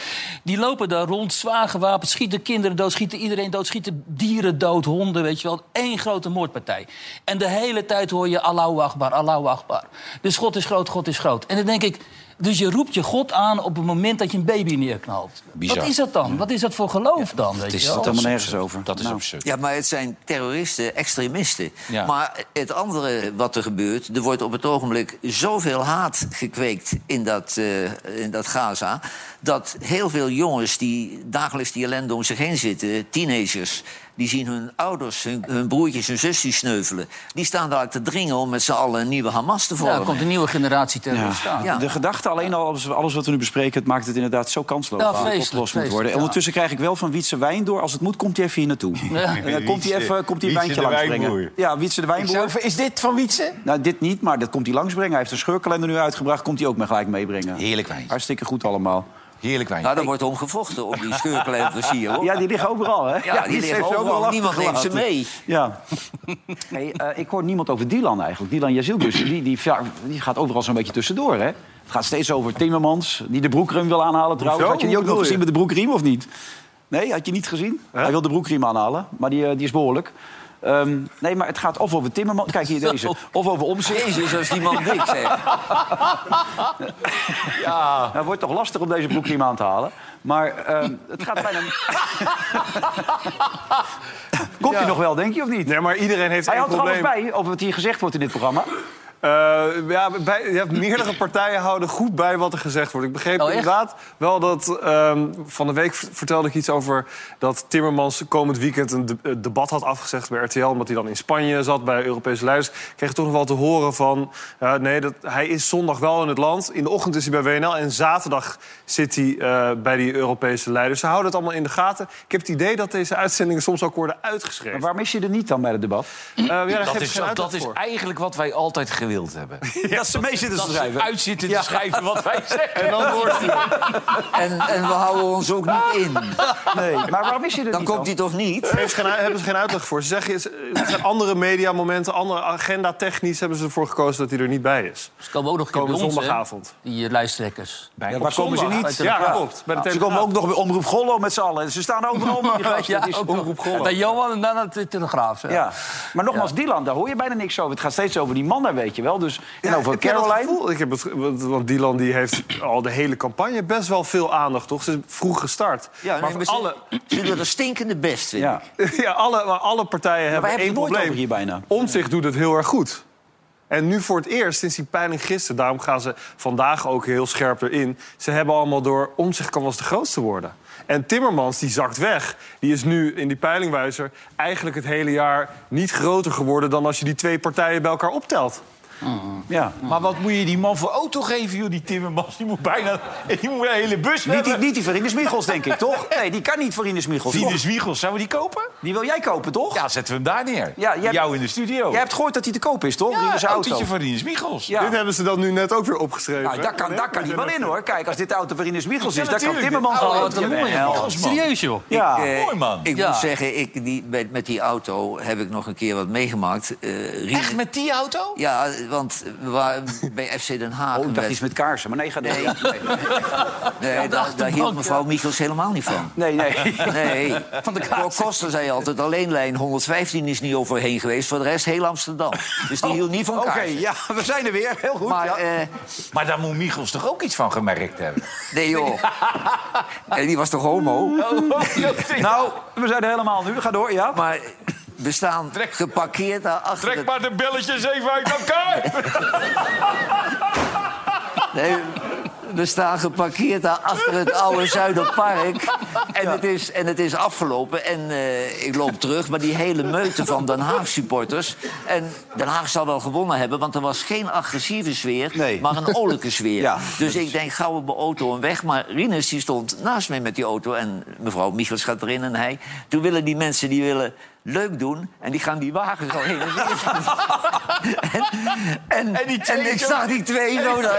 Die lopen daar rond, zwaar gewapend, schieten kinderen dood... schieten iedereen dood, schieten dieren dood, honden, weet je wel. Eén grote moordpartij. En de hele tijd hoor je Allahu Akbar, Allahu Akbar. Dus God is groot, God is groot. En dan denk ik... Dus je roept je God aan op het moment dat je een baby neerknalt. Bizar. Wat is dat dan? Wat is dat voor geloof dan? Weet Het is helemaal nergens over. Dat is Nou. absurd. Ja, maar het zijn terroristen, extremisten. Ja. Maar het andere wat er gebeurt... er wordt op het ogenblik zoveel haat gekweekt in dat, eh, in dat Gaza... dat heel veel jongens die dagelijks die ellende om zich heen zitten... teenagers, die zien hun ouders, hun, hun broertjes, hun zusjes sneuvelen. Die staan daar te dringen om met z'n allen een nieuwe Hamas te Ja, vormen. er komt een nieuwe generatie terroristen aan. Ja. De gedachte, alleen al alles, alles wat we nu bespreken... het maakt het inderdaad zo kansloos Ja, dat het vreselijk, opgelost moet worden. En ja. ondertussen krijg ik wel van Wietse wijn door. Als het moet, komt hij even hier naartoe. En dan komt hij even komt hij een wijntje langsbrengen. Ja, Wietse de wijnboer. Is dit van Wietse? Nou, dit niet, maar dat komt hij langsbrengen. Hij heeft een scheurkalender nu uitgebracht. Komt hij ook maar gelijk meebrengen. Heerlijk wijn. Hartstikke goed allemaal. Heerlijk wijn. Nou, daar wordt om gevochten, op die scheurkalenders hier, hoor. Ja, die liggen overal, hè? Ja, die liggen heeft ze overal. Niemand neemt ze mee. Ja. Hey, eh, ik hoor niemand over Dylan eigenlijk. Dylan Yazilgus, die, die, die gaat overal zo'n beetje tussendoor, hè? Het gaat steeds over Timmermans, die de broekriem wil aanhalen trouwens. Hoezo? Had je die ook nog gezien met de broekriem, of niet? Nee, had je niet gezien? Hij wil de broekriem aanhalen, maar die, eh, die is behoorlijk. Ehm, nee, maar het gaat of over Timmermans... Kijk hier deze. Of over Omzicht. Jezus, als die man dik zegt. Ja. Nou, het wordt toch lastig om deze broekriem aan te halen. Maar ehm, het gaat bijna... Komt hij nog wel, denk je, of niet? Nee, maar iedereen heeft Hij houdt er alles bij over wat hier gezegd wordt in dit programma. Eh, ja, bij, hebt meerdere partijen houden goed bij wat er gezegd wordt. Ik begreep Oh, inderdaad wel dat... ehm, van de week vertelde ik iets over dat Timmermans komend weekend... een de- een debat had afgezegd bij RTL... omdat hij dan in Spanje zat bij Europese leiders. Kreeg toch nog wel te horen van... ja, nee, dat, hij is zondag wel in het land. In de ochtend is hij bij WNL en zaterdag zit hij eh, bij die Europese leiders. Ze houden het allemaal in de gaten. Ik heb het idee dat deze uitzendingen soms ook worden uitgeschreven. Maar waarom is je er niet dan bij het debat? Eh, ja, Dat is, dat is eigenlijk wat wij altijd gewild hebben. Dat ze mee zitten te schrijven. Uit zitten te schrijven wat wij zeggen. En dan wordt hij. En, en we houden ons ook niet in. Nee, maar waarom is je er Dan niet komt hij toch niet? Heeft geen, hebben ze geen uitleg voor. Ze zeggen, er zijn andere mediamomenten, andere agenda technisch hebben ze ervoor gekozen dat hij er niet bij is. Ze komen ook nog een keer Komen hè, zondagavond. die eh, lijsttrekkers. Bij Ja, waar komen ze niet? Ja, klopt. Bij de Ze komen ook nog bij Omroep Gollo met z'n allen. Ze staan overal met die gasten. Het is ook Omroep nog. Gollo. Bij Johan en dan de Telegraaf. Ja. Ja, maar nogmaals, Dylan, daar hoor je bijna niks over. Het gaat steeds over die mannen, weet je wel. Dus, en over heb jij dat Caroline. gevoel? Ik heb het, want- want Dylan die heeft al de hele campagne best wel veel aandacht, toch? Ze is vroeg gestart. Ja, nee, maar maar ze, alle, ze doen er stinkende best, vind Ja. ik. ja, alle, maar alle partijen hebben hebben één probleem. over hier bijna. Omtzigt doet het heel erg goed. En nu voor het eerst, sinds die peiling gisteren... daarom gaan ze vandaag ook heel scherp erin... ze hebben allemaal door... Omtzigt kan wel eens de grootste worden. En Timmermans, die zakt weg. Die is nu in die peilingwijzer eigenlijk het hele jaar... niet groter geworden dan als je die twee partijen bij elkaar optelt. Ja. Maar wat moet je die man voor auto geven, joh, die Timmermans? Die moet bijna die moet een hele bus Niet, die, hebben. niet die Verine Smichels, denk ik, toch? Nee, die kan niet Verine Smichels. Toch? de Zwiegels, zouden we die kopen? Die wil jij kopen, toch? Ja, zetten we hem daar neer. Ja, jij- Jou in de studio. Jij hebt gehoord dat hij te koop is, toch? ja, die is een zijn auto. autootje van Rinus Michels. Ja. Dit hebben ze dan nu net ook weer opgeschreven. Nou, daar kan, daar kan hij wel in, hoor. Kijk, als dit de auto van Ines Michels Ja, is, dan kan natuurlijk. Timmermans Oh, wel wat in. een mooie Jawel. man. Serieus, joh. Ja. Eh, mooi, man. Ik Ja. moet zeggen, ik, die, met, met die auto heb ik nog een keer wat meegemaakt. Eh, Rien- Echt met die auto? Ja, want we waren bij FC Den Haag... Oh, ik dacht iets met kaarsen, maar nee, ga door. Nee. Ja, nee. Daar, daar hield mevrouw Michels helemaal niet van. Nee, nee. Nee, van de Koster zei altijd... alleen lijn 115 is niet overheen geweest. Voor de rest heel Amsterdam. Dus die hield niet van Oké, kaarsen. ja, we zijn er weer. Heel goed. Maar, ja. eh, Maar daar moet Michels toch ook iets van gemerkt hebben? nee joh. En die was toch homo? nou, we zijn er helemaal nu. Ga door, ja. Maar we staan geparkeerd daar achter het... maar de belletjes even uit elkaar. Nee, we staan geparkeerd daar achter het oude Zuiderpark. En, het, is, en het is afgelopen. En eh, ik loop terug, maar die hele meute van Den Haag supporters. En Den Haag zal wel gewonnen hebben, want er was geen agressieve sfeer, Nee. maar een olijke sfeer. Ja. Dus ik denk, gauw op mijn auto en weg. Maar Rinus die stond naast mij met die auto. En mevrouw Michels gaat erin en hij. Toen willen die mensen die willen leuk doen. En die gaan die wagens al heen en en, en, en, ik zag die twee zo midden.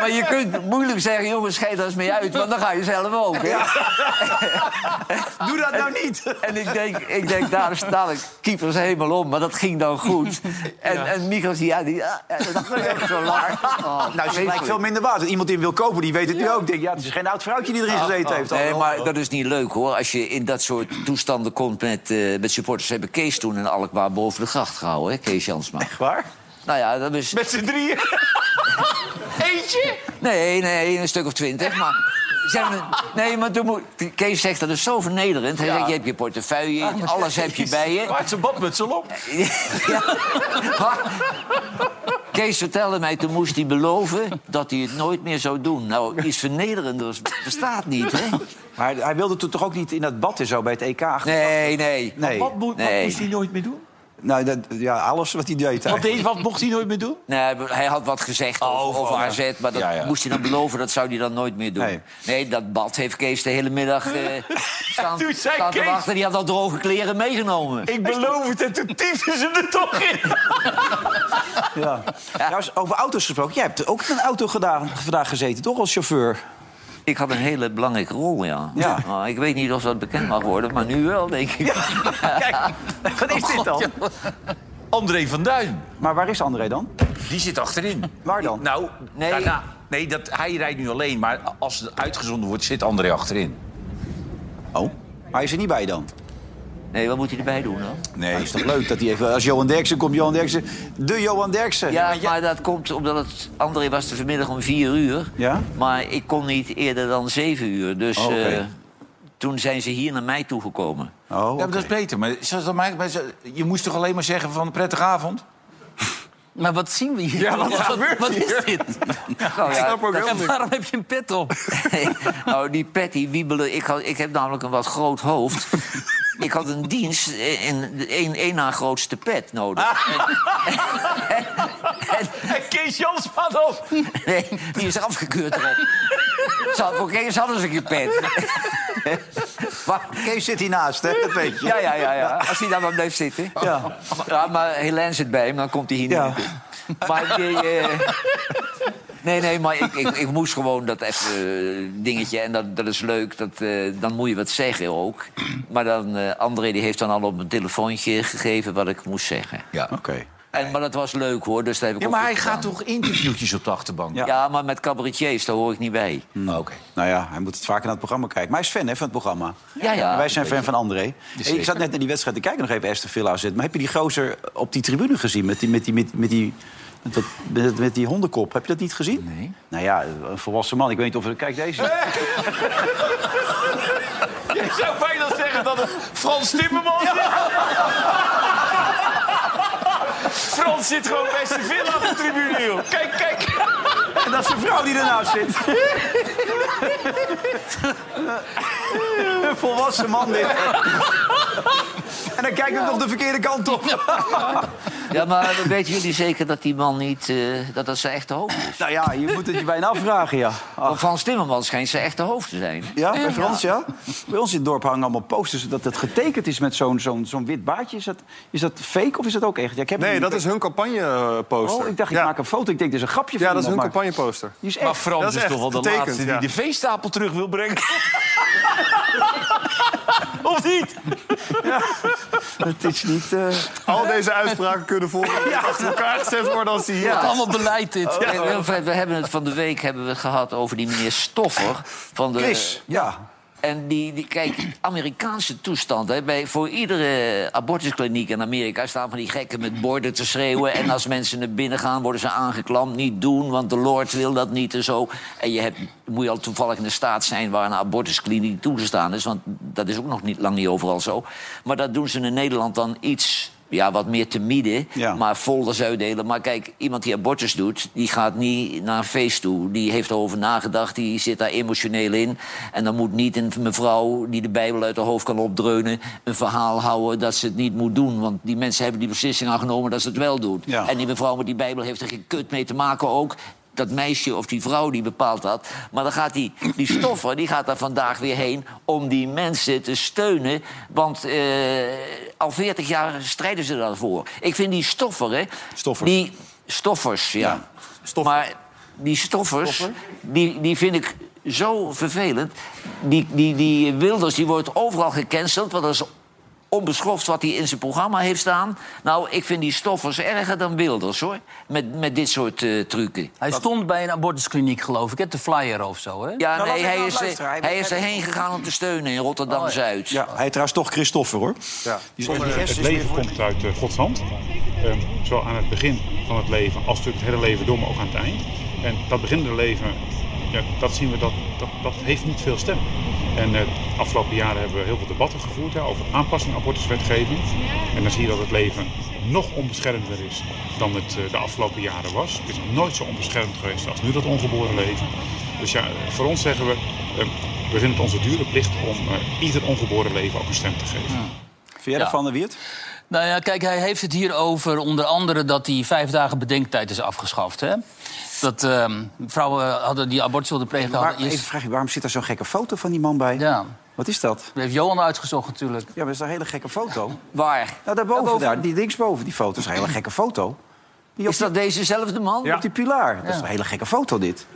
Maar je kunt moeilijk zeggen, jongens, daar eens mee uit. Want dan ga je zelf ook. hè. Doe dat nou niet. En ik denk, ik denk daar staan de keepers helemaal om. Maar dat ging dan goed. En, en Michels, ja, die, ja, dat ik ook zo laag. Oh, Nou, ze lijkt veel minder waard. Iemand die wil kopen, die weet het nu ook. Denk, ja, het is geen oud vrouwtje die erin gezeten heeft. Nee, maar dat is niet leuk hoor. Als je in dat soort toestanden komt met, eh, met supporters. Hebben Kees toen in Alkmaar boven de gracht gehouden, hè? Kees Jansma. Waar? Nou ja, dat is. Met z'n drieën. Eentje. Nee, nee, een stuk of twintig. Maar. Nee, maar toen moet... Kees zegt dat is zo vernederend. Hij zegt, je hebt je portefeuille, alles heb je bij je. Maakt zijn badmutsel op. Ja. Kees vertelde mij, toen moest hij beloven dat hij het nooit meer zou doen. Nou, iets vernederenders bestaat niet, hè? Maar hij wilde toen toch ook niet in dat bad en zo bij het EK? Nee, nee. Nee. Wat, moet, Nee. wat moest hij nooit meer doen? Nou, dat, ja, alles wat hij deed. Wat, deed, wat mocht hij nooit meer doen? Nee, hij had wat gezegd over, over over alles. AZ, maar dat Ja, ja. moest hij dan beloven, dat zou hij dan nooit meer doen. Nee. Nee, dat bad heeft Kees de hele middag eh, staan, Toen zei staan te Kees- wachten. Die had al droge kleren meegenomen. Ik beloof het en toen tyfden ze er toch in. Ja. Trouwens, over auto's gesproken. Jij hebt ook in een auto gedaan, vandaag gezeten, toch, als chauffeur? Ik had een hele belangrijke rol, ja. Ja. Nou, ik weet niet of dat bekend mag worden, maar nu wel, denk ik. Kijk, wat is dit dan? André van Duin. Maar waar is André dan? Die zit achterin. Waar dan? Nou, Nee. daarna- nee dat, hij rijdt nu alleen. Maar als het uitgezonden wordt, zit André achterin. Oh. Maar hij is er niet bij dan? Nee, wat moet hij erbij doen dan? Nee. Het is toch leuk dat hij even... Als Johan Derksen komt, Johan Derksen... De Johan Derksen. Ja, maar dat komt omdat het... André was er vanmiddag om vier uur. Ja? Maar ik kon niet eerder dan zeven uur. Dus Oh, eh, toen zijn ze hier naar mij toegekomen. Oh, Ja, maar dat is beter. Maar zoals dat mij, je moest toch alleen maar zeggen van een prettige avond? Maar wat zien we hier? Ja, wat gebeurt wat hier? is dit? Nou ja, snap ook En helemaal waarom heb je een pet op? nou, die Patty wiebelen. Ik, had, ik heb namelijk een wat groot hoofd. Ik had een dienst in de één één na grootste pet nodig. En, en- En Kees Jans spat op. nee, die is afgekeurd erop. Ze had, voor Kees hadden ze geen pet. maar, Kees zit hiernaast, hè? Dat weet je. ja, ja, ja, ja. Als hij daar maar blijft zitten. Ja. Ja, maar Helene zit bij hem, dan komt hij hier Ja. niet. Maar die, eh, Nee, nee, maar ik, ik, ik moest gewoon dat even eh, dingetje. En dat, dat is leuk, dat, eh, dan moet je wat zeggen ook. Maar dan, eh, André die heeft dan al op mijn telefoontje gegeven wat ik moest zeggen. Ja. Oké. En, maar dat was leuk hoor, dus dat heb ik ja, ook maar hij gaat toch interviewtjes op de achterbank? Ja. Ja, maar met cabaretiers, daar hoor ik niet bij. Oké. Nou ja, hij moet het vaker naar het programma kijken. Maar hij is fan hè, van het programma. Ja, ja. Wij zijn fan van André. Hey, ik zat net naar die wedstrijd te kijken, nog even Esther Villa zitten. Maar heb je die gozer op die tribune gezien met die, met die, met, met die, met, dat- met, met die hondenkop? Heb je dat niet gezien? Nee. Nou ja, een volwassen man. Ik weet niet of... Kijk deze. Je zou bijna zeggen dat het Frans Timmermans is. Frans zit gewoon bij zijn villa op de tribune, joh. Kijk, kijk. En dat is een vrouw die ernaast zit. een volwassen man dit. en dan kijkt hij nog de verkeerde kant op. Ja, maar weten jullie zeker dat die man niet... eh, dat dat zijn echte hoofd is? nou ja, je moet het je bijna afvragen, ja. Want Frans Timmermans schijnt zijn echte hoofd te zijn. Ja, bij Frans, ja. Bij ons in het dorp hangen allemaal posters dat het getekend is met zo'n zo'n zo'n wit baardje. Is dat, is dat fake of is dat ook echt? Ja, ik heb Nee, dat is hun campagneposter. Oh, ik dacht, ik ja. maak een foto. Ik denk, dit is een grapje Ja, van dat is hun campagneposter. Die is Maar echt. Frans Dat is is, echt toch wel de getekend, laatste ja. die de veestapel terug wil brengen. Of niet? Het is niet... eh, Al deze uitspraken kunnen volgende week achter elkaar gezet worden als die hier... Het is allemaal beleid dit. Wilfred, we hebben het van de week hebben we gehad over die meneer Stoffer. Van de, Chris, ja. En die, die kijk, Amerikaanse toestand. Hè, bij, voor iedere abortuskliniek in Amerika staan van die gekken met borden te schreeuwen. En als mensen naar binnen gaan, worden ze aangeklampt. Niet doen, want de Lord wil dat niet en zo. En je hebt, moet je al toevallig in de staat zijn waar een abortuskliniek toegestaan is. Want dat is ook nog niet, lang niet overal zo. Maar dat doen ze in Nederland dan iets ja, wat meer te midden, Ja. maar folders uitdelen. Maar kijk, iemand die abortus doet, die gaat niet naar een feest toe. Die heeft erover nagedacht, die zit daar emotioneel in. En dan moet niet een mevrouw die de Bijbel uit haar hoofd kan opdreunen... een verhaal houden dat ze het niet moet doen. Want die mensen hebben die beslissing aangenomen dat ze het wel doet. Ja. En die mevrouw met die Bijbel heeft er geen kut mee te maken ook dat meisje of die vrouw die bepaalt dat. Maar dan gaat die, die stoffer die gaat daar vandaag weer heen om die mensen te steunen. Want eh, al 40 jaar strijden ze daarvoor. Ik vind die stoffer, hè. Stoffers. Die stoffers, ja. Maar die stoffers, die, die vind ik zo vervelend. Die, die, die Wilders die wordt overal gecanceld. Want dat is onbeschoft wat hij in zijn programma heeft staan. Nou, ik vind die stoffers erger dan Wilders, hoor. Met, met dit soort eh trucken. Hij stond bij een abortuskliniek, geloof ik, hè? de flyer of zo. Hè? Ja, Nou, nee, hij nou is, eh. Hij- hij is erheen gegaan om te steunen in Rotterdam-Zuid. ja, hij trouwens toch Christoffer, hoor. Ja. Die Het leven voor- komt uit eh, Gods hand. Ehm, zowel aan het begin van het leven als natuurlijk het hele leven door, maar ook aan het eind. En dat beginnende leven, ja, dat zien we, dat, dat, dat heeft niet veel stem. En eh, de afgelopen jaren hebben we heel veel debatten gevoerd hè, over aanpassing abortuswetgeving. En dan zie je dat het leven nog onbeschermder is dan het eh, de afgelopen jaren was. Het is nog nooit zo onbeschermd geweest als nu dat ongeboren leven. Dus ja, voor ons zeggen we, eh, we vinden het onze dure plicht om eh, ieder ongeboren leven ook een stem te geven. Vind jij Ja. ervan, de Wiert? Nou ja, kijk, hij heeft het hier over onder andere dat die vijf dagen bedenktijd is afgeschaft. Hè? Dat ehm, vrouwen hadden die abortus wilden plegen. Waar, hadden even vraag je, waarom zit er zo'n gekke foto van die man bij? Ja, Wat is dat? dat heeft Johan uitgezocht natuurlijk. Ja, maar dat is een hele gekke foto. Waar? Nou, daarboven, daar, die linksboven, die foto is een hele gekke foto. Die op Is dat dezezelfde man? Ja. Op die pilaar. Dat is een hele gekke foto, dit.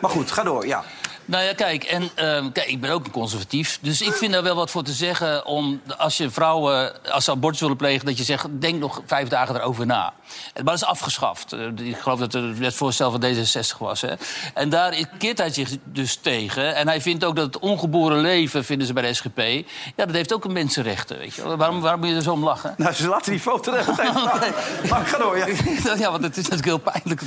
Maar goed, ga door, ja. Nou ja, kijk, en, ehm, kijk, ik ben ook een conservatief. Dus ik vind daar wel wat voor te zeggen om als je vrouwen, als ze abortus willen plegen, dat je zegt, denk nog vijf dagen erover na. Maar dat is afgeschaft. Eh, Ik geloof dat het wetsvoorstel van D66 was. Hè. En daar keert hij zich dus tegen. En hij vindt ook dat het ongeboren leven, vinden ze bij de SGP... ja, dat heeft ook een mensenrechten, weet je. Waarom, waarom moet je er zo om lachen? Nou, ze laten die foto tijd staan. Maar ga door, ja. ja, want het is natuurlijk heel pijnlijk.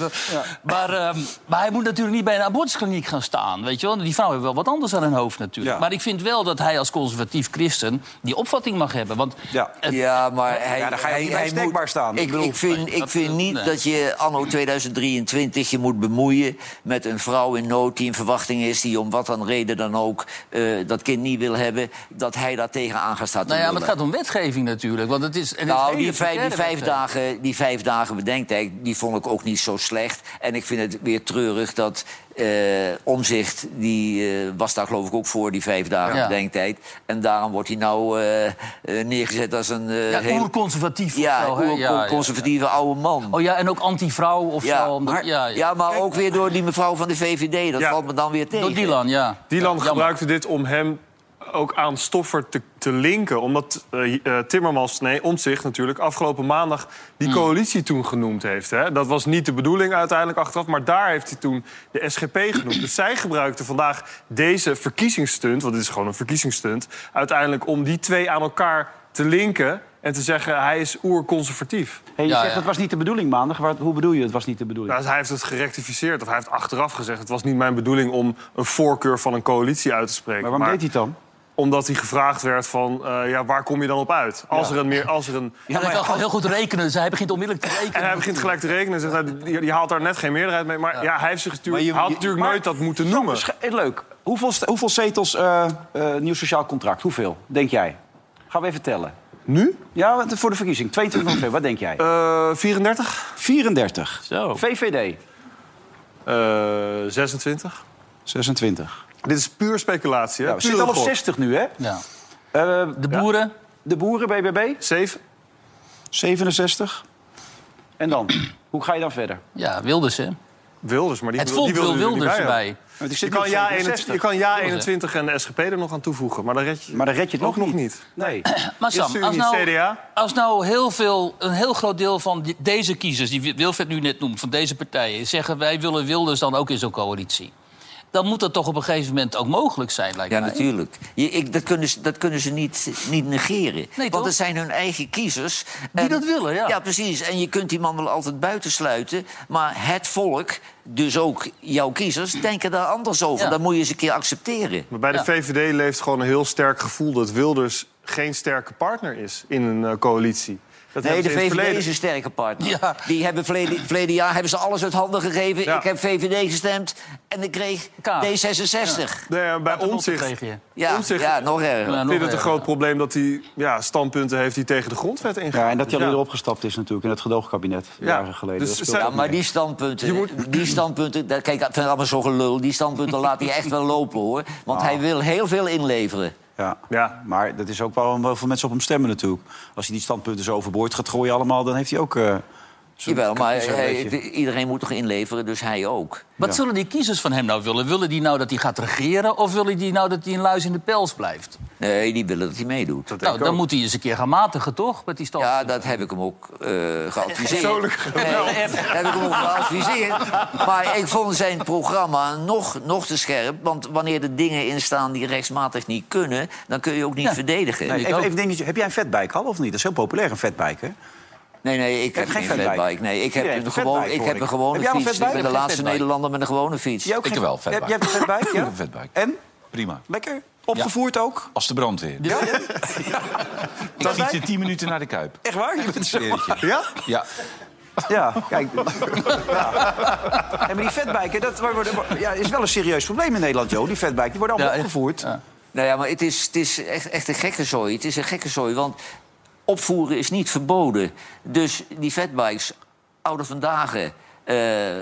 Maar, ehm, maar hij moet natuurlijk niet bij een abortuskliniek gaan staan. Weet je wel? Die vrouwen hebben wel wat anders aan hun hoofd natuurlijk. Ja. Maar ik vind wel dat hij als conservatief christen die opvatting mag hebben. Want Ja. het- Ja, maar hij, Ja, dan ga je hij, moet- staan. Ik Ik, bedoel- ik vind, ik dat- vind niet nee. dat je anno 2023 je moet bemoeien met een vrouw in nood die in verwachting is, die om wat dan reden dan ook eh, dat kind niet wil hebben, dat hij daar tegenaan gaat staan. nou ja, maar het gaat om wetgeving natuurlijk. Want het is, het is Nou, die vijf, die, vijf dagen, die vijf dagen bedenktijd, die vond ik ook niet zo slecht. En ik vind het weer treurig dat Omzicht, die eh, was daar geloof ik ook voor, die vijf dagen Ja. bedenktijd. En daarom wordt hij nou eh, eh, neergezet als een eh Ja, heel... oerconservatief Ja, of zo. oer- Ja, ja. conservatieve oude man. Oh ja, en ook anti-vrouw of Ja, zo. omdat- maar, ja, ja, ja. maar ook weer door die mevrouw van de VVD. Dat Ja. valt me dan weer tegen. Door Dylan, ja. Dylan gebruikte dit om hem ook aan Stoffer te, te linken. Omdat eh, eh, Timmermans, nee, Omtzigt natuurlijk... afgelopen maandag die Hmm. coalitie toen genoemd heeft. Hè. Dat was niet de bedoeling uiteindelijk achteraf... maar daar heeft hij toen de SGP genoemd. Dus zij gebruikte vandaag deze verkiezingsstunt... want dit is gewoon een verkiezingsstunt... uiteindelijk om die twee aan elkaar te linken... en te zeggen, hij is oerconservatief. Hey, je Ja, zegt, ja. het was niet de bedoeling maandag. Wat- hoe bedoel je, het was niet de bedoeling? Nou, hij heeft het gerectificeerd, of hij heeft achteraf gezegd... het was niet mijn bedoeling om een voorkeur van een coalitie uit te spreken. maar waarom deed hij het dan? Omdat hij gevraagd werd van, eh, ja, waar kom je dan op uit? Als er een meer, als er een... Ja, hij kan gewoon heel goed rekenen, dus hij begint onmiddellijk te rekenen. En hij begint gelijk te rekenen en zegt, nou, die, die haalt daar net geen meerderheid mee. Maar ja, hij heeft zich natuurlijk, Maar je- hij had natuurlijk maar- nooit dat moeten noemen. Eh, Leuk. Hoeveel, hoeveel zetels eh, eh, nieuw sociaal contract? Hoeveel, denk jij? Gaan we even tellen. Nu? Ja, voor de verkiezing. 22 november, wat denk jij? Eh 34? 34. Zo. VVD. Eh 26? 26. Dit is puur speculatie, hè? Ja, we zitten al op gok. 60 nu, hè? Ja. Eh, De boeren, de boeren, BBB, 7? 67. En dan? Hoe ga je dan verder? ja, Wilders, hè? Wilders, maar die, Het wil- volk die wilde er Wilders bij erbij. Want ik Je zit kan, nu op ja 67. 21, je kan ja 21 en de SGP er nog aan toevoegen, maar dan red je, Maar dan red je het ook nog nog niet. Nee. Maar Sam, als nou, CDA. als nou heel veel, een heel groot deel van die- deze kiezers... die Wilfred nu net noemt, van deze partijen... zeggen wij willen Wilders dan ook in zo'n coalitie... dan moet dat toch op een gegeven moment ook mogelijk zijn, lijkt Ja, mij. natuurlijk. Je, ik, dat, kunnen ze, dat kunnen ze niet, niet negeren. Want het zijn hun eigen kiezers. Die dat willen, ja. Ja, precies. En je kunt die man wel altijd buitensluiten. Maar het volk, dus ook jouw kiezers, denken daar anders over. Ja. Dat moet je eens een keer accepteren. Maar bij de Ja. VVD leeft gewoon een heel sterk gevoel dat Wilders geen sterke partner is in een eh, coalitie. Dat Nee, de VVD verleden. is een sterke partner. Ja. Die hebben verleden, verleden jaar hebben ze alles uit handen gegeven. Ja. Ik heb VVD gestemd en ik kreeg Kaag. D66. Nee, maar bij je. Ja, ja, nog erger. Ja, Ik nog vind het een groot probleem dat hij ja, standpunten heeft die tegen de grondwet ingaan. Ja, en dat hij al ja. eerder opgestapt is natuurlijk in het gedoogkabinet. Ja, Jaren geleden. dus Ja, maar die standpunten, moet- die standpunten dat- kijk, ik vind het allemaal zo gelul. Die standpunten laat hij echt wel lopen, hoor. Want hij wil heel veel inleveren. Ja. Ja. Maar dat is ook wel wel veel mensen op hem stemmen natuurlijk. Als hij die standpunten zo overboord gaat gooien allemaal... dan heeft hij ook... eh, Jawel, maar hij- iedereen moet toch inleveren, dus hij ook. Wat Ja. zullen die kiezers van hem nou willen? Willen die nou dat hij gaat regeren... of willen die nou dat hij een luis in de pels blijft? Nee, die willen dat hij meedoet. Dat Nou, dan ook. moet hij eens een keer gaan matigen, toch? Met die stand. Ja, dat heb ik hem ook eh geadviseerd. Persoonlijk Nee, dat heb ik hem ook geadviseerd. Maar ik vond zijn programma nog, nog te scherp. Want wanneer er dingen in staan die rechtsmatig niet kunnen... dan kun je ook niet Ja. verdedigen. Nee, even, even dingetje. Heb jij een fatbike al of niet? Dat is heel populair, een fatbike, hè? Nee, nee, ik heb geen fatbike. fatbike. Nee, ik heb, een, gewoon, fatbike, ik heb ik. een gewone fiets. Ik ben de laatste? Nederlander met een gewone fiets. Jij ook Ik heb wel fatbike. Jij hebt een fatbike, Ik ja? heb een fatbike. En? Prima. Lekker? Opgevoerd ook? Als de brandweer. Ja? Ik fiets in 10 minuten naar de Kuip. Echt waar? Je bent zo... Ja? Ja. Ja, kijk. Ja. Maar die fatbiken, dat ja, is wel een serieus probleem in Nederland, joh. Die fatbike, die worden allemaal Ja, opgevoerd. ja. Nou ja, maar het is, het is echt, echt een gekke zooi. Het is een gekke zooi, want opvoeren is niet verboden. Dus die fatbikes, oude vandaag, eh,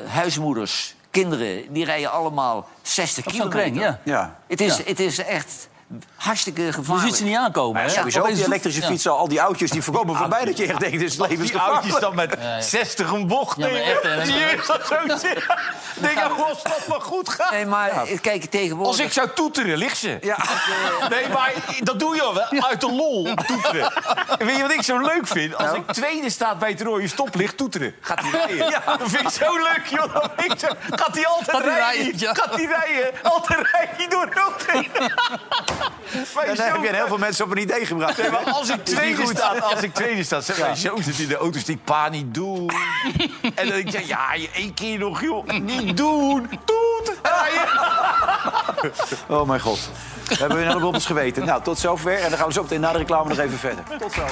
huismoeders, kinderen... die rijden allemaal 60 Op zo'n kilometer. kring, ja. Ja. Het is, Ja. het is echt hartstikke Je gevaarlijk. ziet ze niet aankomen. Hè? sowieso, die elektrische ja. fietsen, al die oudjes, die voorkomen voorbij dat je echt denkt, dit is Die levensgevaarlijk. oudjes dan met 60 een bocht Ja, nemen. echt, je dat zo zitten? Denk je, als dat maar goed gaat. Nee, maar kijk, tegenwoordig... Als ik zou toeteren, ligt ze. Ja. Nee, maar dat doe je al wel. Uit de lol, toeteren. En weet je wat ik zo leuk vind? Als ik tweede staat bij het rode stoplicht, toeteren. Gaat hij rijden. Ja. Dat vind ik zo leuk, joh. Dat vind ik zo... Gaat hij altijd Gaat hij rijden? rijden. Gaat hij rijden? Altijd rijdt hij door rood En daar heb je heel veel mensen op een idee gebracht. Nee, maar als ik tweede sta, als ik tweede sta, zeg mijn zoon zit in de auto, die pa niet doen. en dan denk ik, ja, je één keer nog, joh, niet doen. Doet. Oh mijn god. We hebben weer op ons geweten. Nou, tot zover. En dan gaan we zo meteen na de reclame nog even verder. Tot zo.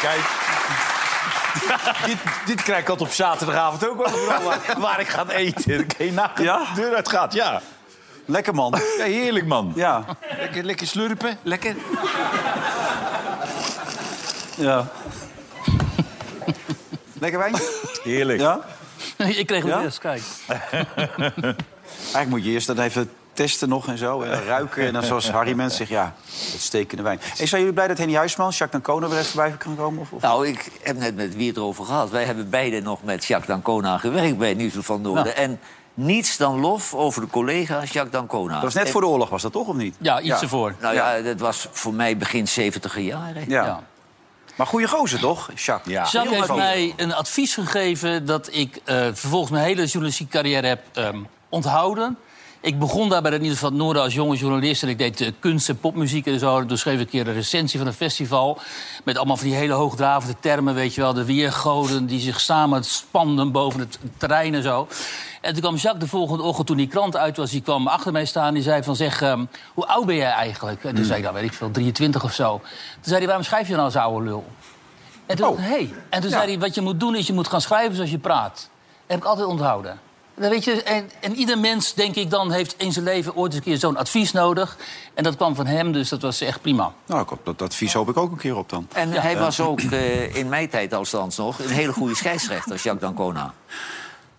Kijk. Dit, dit krijg ik altijd op zaterdagavond ook wel. Waar, waar ik ga eten. Kan je Ja? de deur uit gaat. Ja. Lekker man. ja, heerlijk man. Ja. Lekker, lekker slurpen. Lekker. Ja. Lekker wijntje? Heerlijk. Ja? Ik kreeg hem Ja? eerst, kijk. Eigenlijk moet je eerst dat even testen nog en zo. En dan ruiken. En dan zoals Harry Mens zegt, ja, het stekende wijn. Hey, zijn jullie blij dat Henny Huisman, Jacques Dancona weer even bij kan komen? Of, of? Nou, ik heb net met wie het erover gehad. Wij hebben beide nog met Jacques Dancona gewerkt bij Nieuws van Noorden. Nou. En niets dan lof over de collega Jacques Dancona. dat was net En- voor de oorlog, was dat toch, of niet? Ja, iets ervoor. Nou ja, dat was voor mij begin 70 jaren. Ja. Ja. Maar goede gozer, toch, Jacques? Ja. Jacques heeft mij een advies gegeven dat ik eh, vervolgens mijn hele journalistieke carrière heb ehm, onthouden. Ik begon daar bij het Nieuws van het Noorden als jonge journalist... en ik deed eh, kunst en popmuziek en zo. Toen schreef ik een keer een recensie van een festival... met allemaal van die hele hoogdravende termen, weet je wel. De weergoden die zich samen spanden boven het terrein en zo. En toen kwam Jacques de volgende ochtend, toen die krant uit was... die kwam achter mij staan die zei van, zeg, ehm, hoe oud ben jij eigenlijk? En toen zei ik, nou weet ik veel, 23 of zo. Toen zei hij, waarom schrijf je nou als oude lul? En toen, Oh. hey. en toen zei hij, wat je moet doen is je moet gaan schrijven zoals je praat. Dat heb ik altijd onthouden. Dan weet je, en, en ieder mens, denk ik dan, heeft in zijn leven ooit eens een keer zo'n advies nodig. En dat kwam van hem, dus dat was echt prima. Nou, dat advies hoop ik ook een keer op dan. En hij was ook, eh, in mijn tijd althans nog, een hele goede scheidsrechter, Jacques Dancona.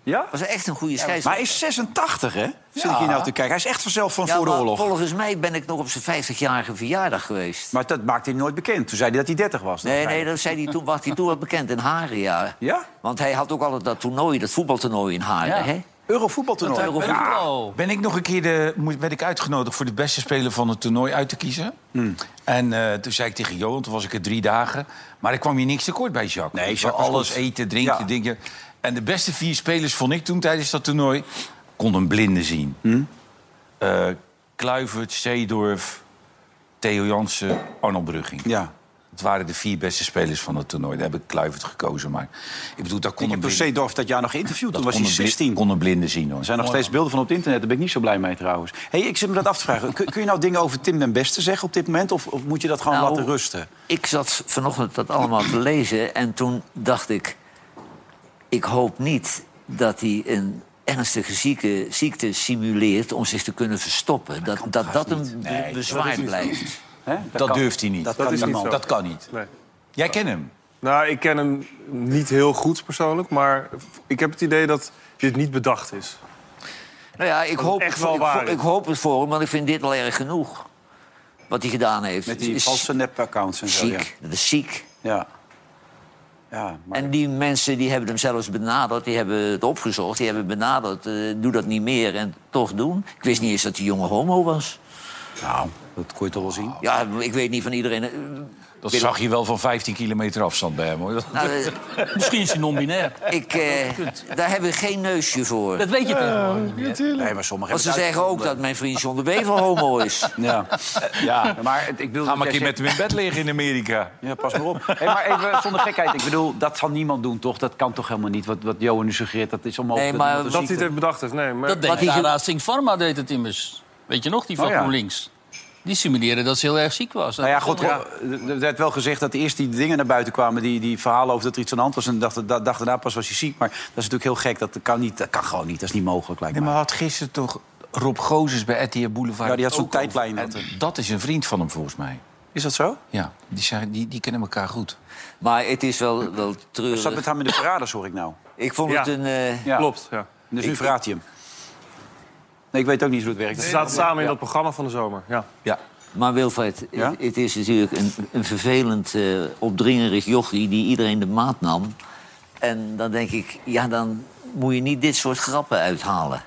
Ja? Was echt een goede Maar scheidsrechter. hij is 86, hè? Zit ik hier nou te kijken. Hij is echt vanzelf van Ja, voor de maar oorlog. volgens mij ben ik nog op zijn 50-jarige verjaardag geweest. Maar dat maakte hij nooit bekend. Toen zei hij dat hij 30 was. Nee, nee, dat zei hij toen, was hij toen wat bekend in Haren, ja. Ja? Want hij had ook altijd dat toernooi, dat voetbaltoernooi in Haren, Ja. hè? Eurovoetbaltoernooi. Ja. Eurovoetbal. Ben ik nog een keer de, werd ik uitgenodigd voor de beste speler van het toernooi uit te kiezen. En eh, toen zei ik tegen Johan, toen was ik er drie dagen. Maar ik kwam hier niks tekort bij Jacques. Nee, Jacques Alles goed. eten, drinken, Ja. dingen. En de beste vier spelers vond ik toen tijdens dat toernooi... kon een blinde zien. Eh, Kluivert, Zeedorf, Theo Jansen, Arnold Brugging. Ja. Het waren de vier beste spelers van het toernooi. Daar heb ik Kluivert gekozen. Maar ik bedoel, daar kon Ik heb blinde, Seedorf dat jaar nog geïnterviewd. Toen dat was hij kon een bli- 16. kon een blinde zien. Hoor. Er zijn nog steeds beelden van op het internet. Daar ben ik niet zo blij mee trouwens. Hey, ik zit me dat af te vragen. Kun, kun je nou dingen over Tim den Beste zeggen op dit moment? Of, of moet je dat gewoon Nou, laten rusten? Ik zat vanochtend dat allemaal te lezen en toen dacht ik... ik hoop niet dat hij een ernstige zieke, ziekte simuleert om zich te kunnen verstoppen. Dat dat, dat een Nee, bezwaar blijft. Hè? Dat kan- durft hij niet. Dat, Dat kan is niet zo. Dat kan niet. Nee. Jij kent hem. Nou, ik ken hem niet heel goed persoonlijk, maar ik heb het idee dat dit niet bedacht is. Nou ja, ik hoop, echt wel ik, waar ik, is. ik hoop het voor hem, want ik vind dit al erg genoeg. Wat hij gedaan heeft. Met die valse nep-accounts en zo. Ja. ziek. Dat is ziek. Ja. Ja, maar... En die mensen die hebben hem zelfs benaderd, die hebben het opgezocht, die hebben benaderd, eh, doe dat niet meer en toch doen. Ik wist niet eens dat die jonge homo was. Nou, dat kon je toch wel zien. Ja, ik weet niet van iedereen. eh, Dat zag je wel van 15 kilometer afstand bij hem. Hoor. Nou, eh, Misschien is hij non-binair. ik, eh, daar hebben we geen neusje voor. Dat weet je tegenwoordig niet meer. Nee, maar sommigen Want ze hebben het zeggen ook dat mijn vriend John de Bever homo is. Ja. ja, maar het- ik wil... Ga maar een keer met hem in bed liggen in Amerika. Ja, pas maar op. Hey, maar even zonder gekheid. Ik bedoel, dat zal niemand doen, toch? Dat kan toch helemaal niet? Wat, wat Johan nu suggereert, dat is allemaal... Nee, maar dat Dat hij het heeft bedacht heeft, nee. Maar Dat deed Wat Singh Pharma deed het immers. Weet je nog, die van Oh ja. GroenLinks? Die simuleerde dat ze heel erg ziek was. Nou ja, goed, er werd wel gezegd dat eerst die dingen naar buiten kwamen... die, die verhalen over dat er iets aan de hand was. En dacht, dag daarna pas was hij ziek. Maar dat is natuurlijk heel gek. Dat kan, niet, dat kan gewoon niet. Dat is niet mogelijk, lijkt Nee, me. maar had gisteren toch Rob Gozes bij RTL Boulevard... Ja, die had zo'n over- tijdlijn, En dat, is een vriend van hem, volgens mij. Is dat zo? Ja, die, zijn, die, die kennen elkaar goed. Maar het is wel, wel Dat zat treurig. met hem in de verraders, hoor ik nou. Ik vond Ja. het een... eh, Ja. klopt, ja. Dus nu verraadt hij hem. Nee, ik weet ook niet hoe het werkt. Ze zaten samen in dat programma van de zomer. Ja. Ja. Maar Wilfred, Ja? het, is natuurlijk een, een vervelend, eh, opdringerig jochie... die iedereen de maat nam. En dan denk ik, ja, dan moet je niet dit soort grappen uithalen.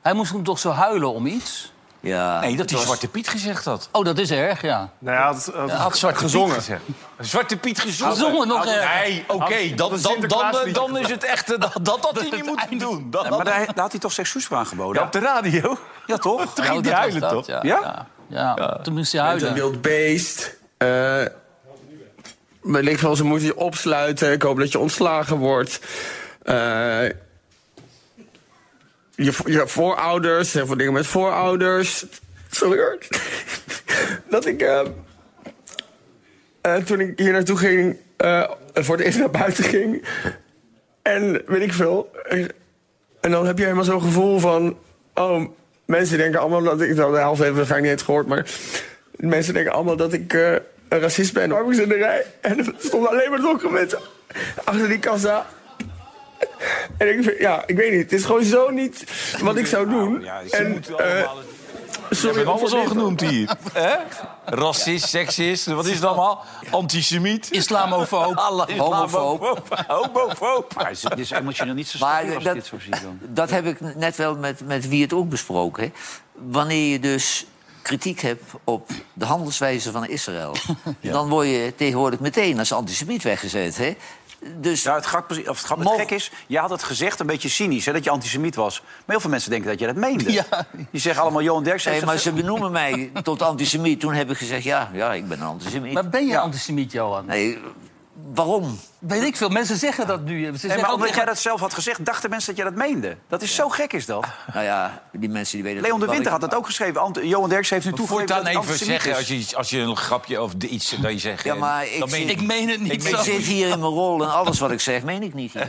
Hij moest toen toch zo huilen om iets? Ja, Nee, dat hij was- Zwarte Piet gezegd had. Oh, dat is erg, ja. Nou, hij had, had, Hij had Zwarte gezongen. Piet gezegd. Zwarte Piet gezongen. Gezongen nog erger. Nee, oké, dan, dan, dan, dan, dan is het echt eh, dat, dat had hij niet moeten doen. Dat, Ja, maar daar, daar had hij toch voor aangeboden? Ja, op de radio. Ja, toch? Toen ging hij huilen, toch? Ja? Ja, ja. toen moest hij Met een huilen. wild beest. Eh ik veel, ze moeten je opsluiten. Ik hoop dat je ontslagen wordt. Eh, je, je voorouders, heel veel dingen met voorouders. Hoor. dat ik... eh, eh, toen ik hier naartoe ging, eh, voor het eerst naar buiten ging... en weet ik veel... en dan heb je helemaal zo'n gevoel van... Oh, mensen denken allemaal dat ik... Nou, de helft heeft waarschijnlijk niet eens gehoord, maar... Mensen denken allemaal dat ik eh, een racist ben. Maar ik in de rij en er stonden alleen maar documenten achter die kassa. En ik ja, ik weet niet. Het is gewoon zo niet wat ik zou doen. ja, ze en, moeten eh, allemaal- sorry, hebben alles al genoemd hier. Hè? Racist, seksist, wat is het allemaal? Antisemiet. Islamofoob. Homofoob. Homofoob. Maar het is, dit is emotioneel niet zo Maar als dat- dit zo zie dan. Dat heb ik net wel met, met wie het ook besproken. Hè. Wanneer je dus kritiek hebt op de handelswijze van Israël... dan word je tegenwoordig meteen als antisemiet weggezet. Hè. Dus Ja, het, grap, of het, grap, het Mo- gek is, je had het gezegd een beetje cynisch, hè, dat je antisemiet was. Maar heel veel mensen denken dat je dat meende. Ja. Die zeggen allemaal, Johan Derks heeft Nee, maar ze benoemen mij tot antisemiet. Toen heb ik gezegd, ja, ja ik ben een antisemiet. Maar ben je antisemiet, Johan? Nee, waarom? Weet ik veel. Mensen zeggen dat nu. Ze Nee, zeggen maar omdat tegen- jij dat zelf had gezegd, dachten mensen dat je dat meende. Dat is zo gek, is dat. Nou ja, die mensen die weten... Leon de Winter had dat ook geschreven. Ant- Johan Derks heeft nu toegegeven Voortaan dat hij even zeggen, als je, iets- als je een grapje of iets dat je zegt. Ja, maar ik dan meen Ik meen het niet Ik zo. Ik zit hier in mijn rol en alles wat ik zeg, meen ik niet.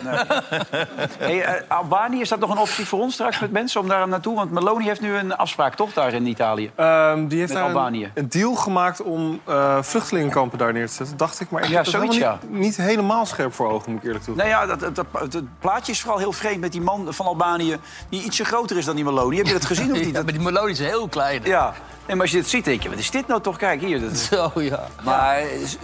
Hey, eh, Albanië, is dat nog een optie voor ons straks met mensen om daar naartoe? Want Meloni heeft nu een afspraak, toch, daar in Italië? Ehm, die heeft Met daar een, Albanië. een deal gemaakt om eh, vluchtelingenkampen daar neer te zetten, dacht ik. Maar ik Ja, heb zoiets, niet helemaal scherp voor ogen, moet ik eerlijk toegeven. Nou ja, dat, dat, dat- het plaatje is vooral heel vreemd met die man van Albanië... die ietsje groter is dan die Maloney. Heb je dat gezien of niet? Ja, Dat- maar die Maloney is heel klein. Ja. Nee, maar als je dit ziet, denk je, wat is dit nou toch? Kijk, hier. Dat... Zo, ja. Maar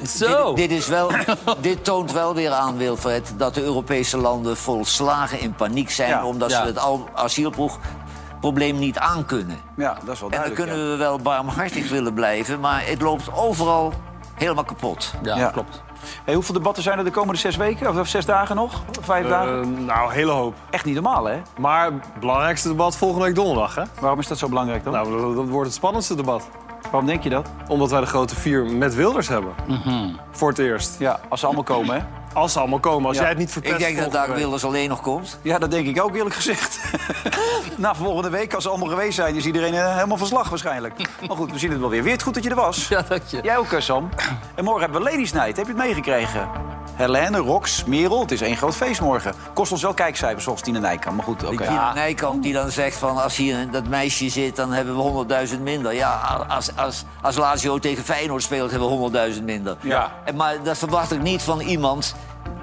Zo. dit, dit, is wel, dit toont wel weer aan, Wilfred, dat de Europese landen volslagen in paniek zijn... Ja. omdat Ja. ze het asielprobleem niet aankunnen. Ja, dat is wel En dan duidelijk. kunnen we wel barmhartig willen blijven, maar het loopt overal helemaal kapot. Ja, Ja. klopt. Hey, hoeveel debatten zijn er de komende zes weken? Of, zes dagen nog? Vijf dagen? Eh, nou, hele hoop. Echt niet normaal, hè? Maar het belangrijkste debat volgende week donderdag, hè? Waarom is dat zo belangrijk dan? Nou, dat, dat wordt het spannendste debat. Waarom denk je dat? Omdat wij de grote vier met Wilders hebben. Voor het eerst. Ja, als ze allemaal komen, hè? Als ze allemaal komen, als Ja. jij het niet verpest Ik denk dat daar. Wilders alleen nog komt. Ja, dat denk ik ook eerlijk gezegd. Na volgende week, als ze allemaal geweest zijn, is iedereen eh, helemaal van slag waarschijnlijk. Maar goed, we zien het wel weer. Weer het goed dat je er was. Ja, dank je. Jij ook, eh, Sam. En morgen hebben we Ladies Night. Heb je het meegekregen? Helene, Rox, Merel. Het is één groot feest morgen. Kost ons wel kijkcijfers, zoals Tine Nijkamp. Maar goed, oké. Die Tina Nijkamp die dan zegt van als hier dat meisje zit, dan hebben we 100.000 minder. Ja, als, als, als Lazio tegen Feyenoord speelt, hebben we 100.000 minder. Ja. En, maar dat verwacht ik niet van iemand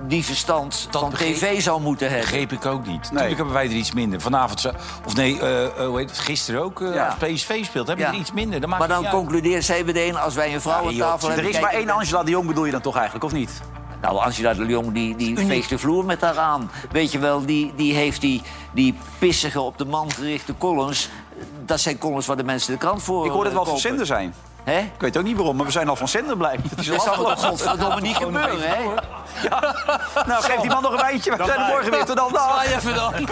die verstand van begreep- tv zou moeten hebben. Begreep ik ook niet. Natuurlijk hebben wij er iets minder. Vanavond, of nee, eh, eh, hoe heet het, gisteren ook, eh, Ja. als PSV speelt, hebben we Ja. er iets minder. Dat maakt Maar dan concludeert zij meteen, als wij een vrouw aan tafel Er hebben... is maar één Angela de Jong, bedoel je dan toch eigenlijk, of niet? Nou, Angela de Jong die, die veegt de vloer met haar aan. Weet je wel, die, die heeft die, die pissige op de man gerichte columns. Dat zijn columns waar de mensen de krant voor Ik hoorde het wel van zijn. Hè? Ik weet ook niet waarom, maar we zijn al van zender is Dat toch afgelopen. godverdomme niet gebeuren, hè? Nou, geef die man nog een wijntje. We zijn er morgen weer. Tot dan. Zwaai even dan.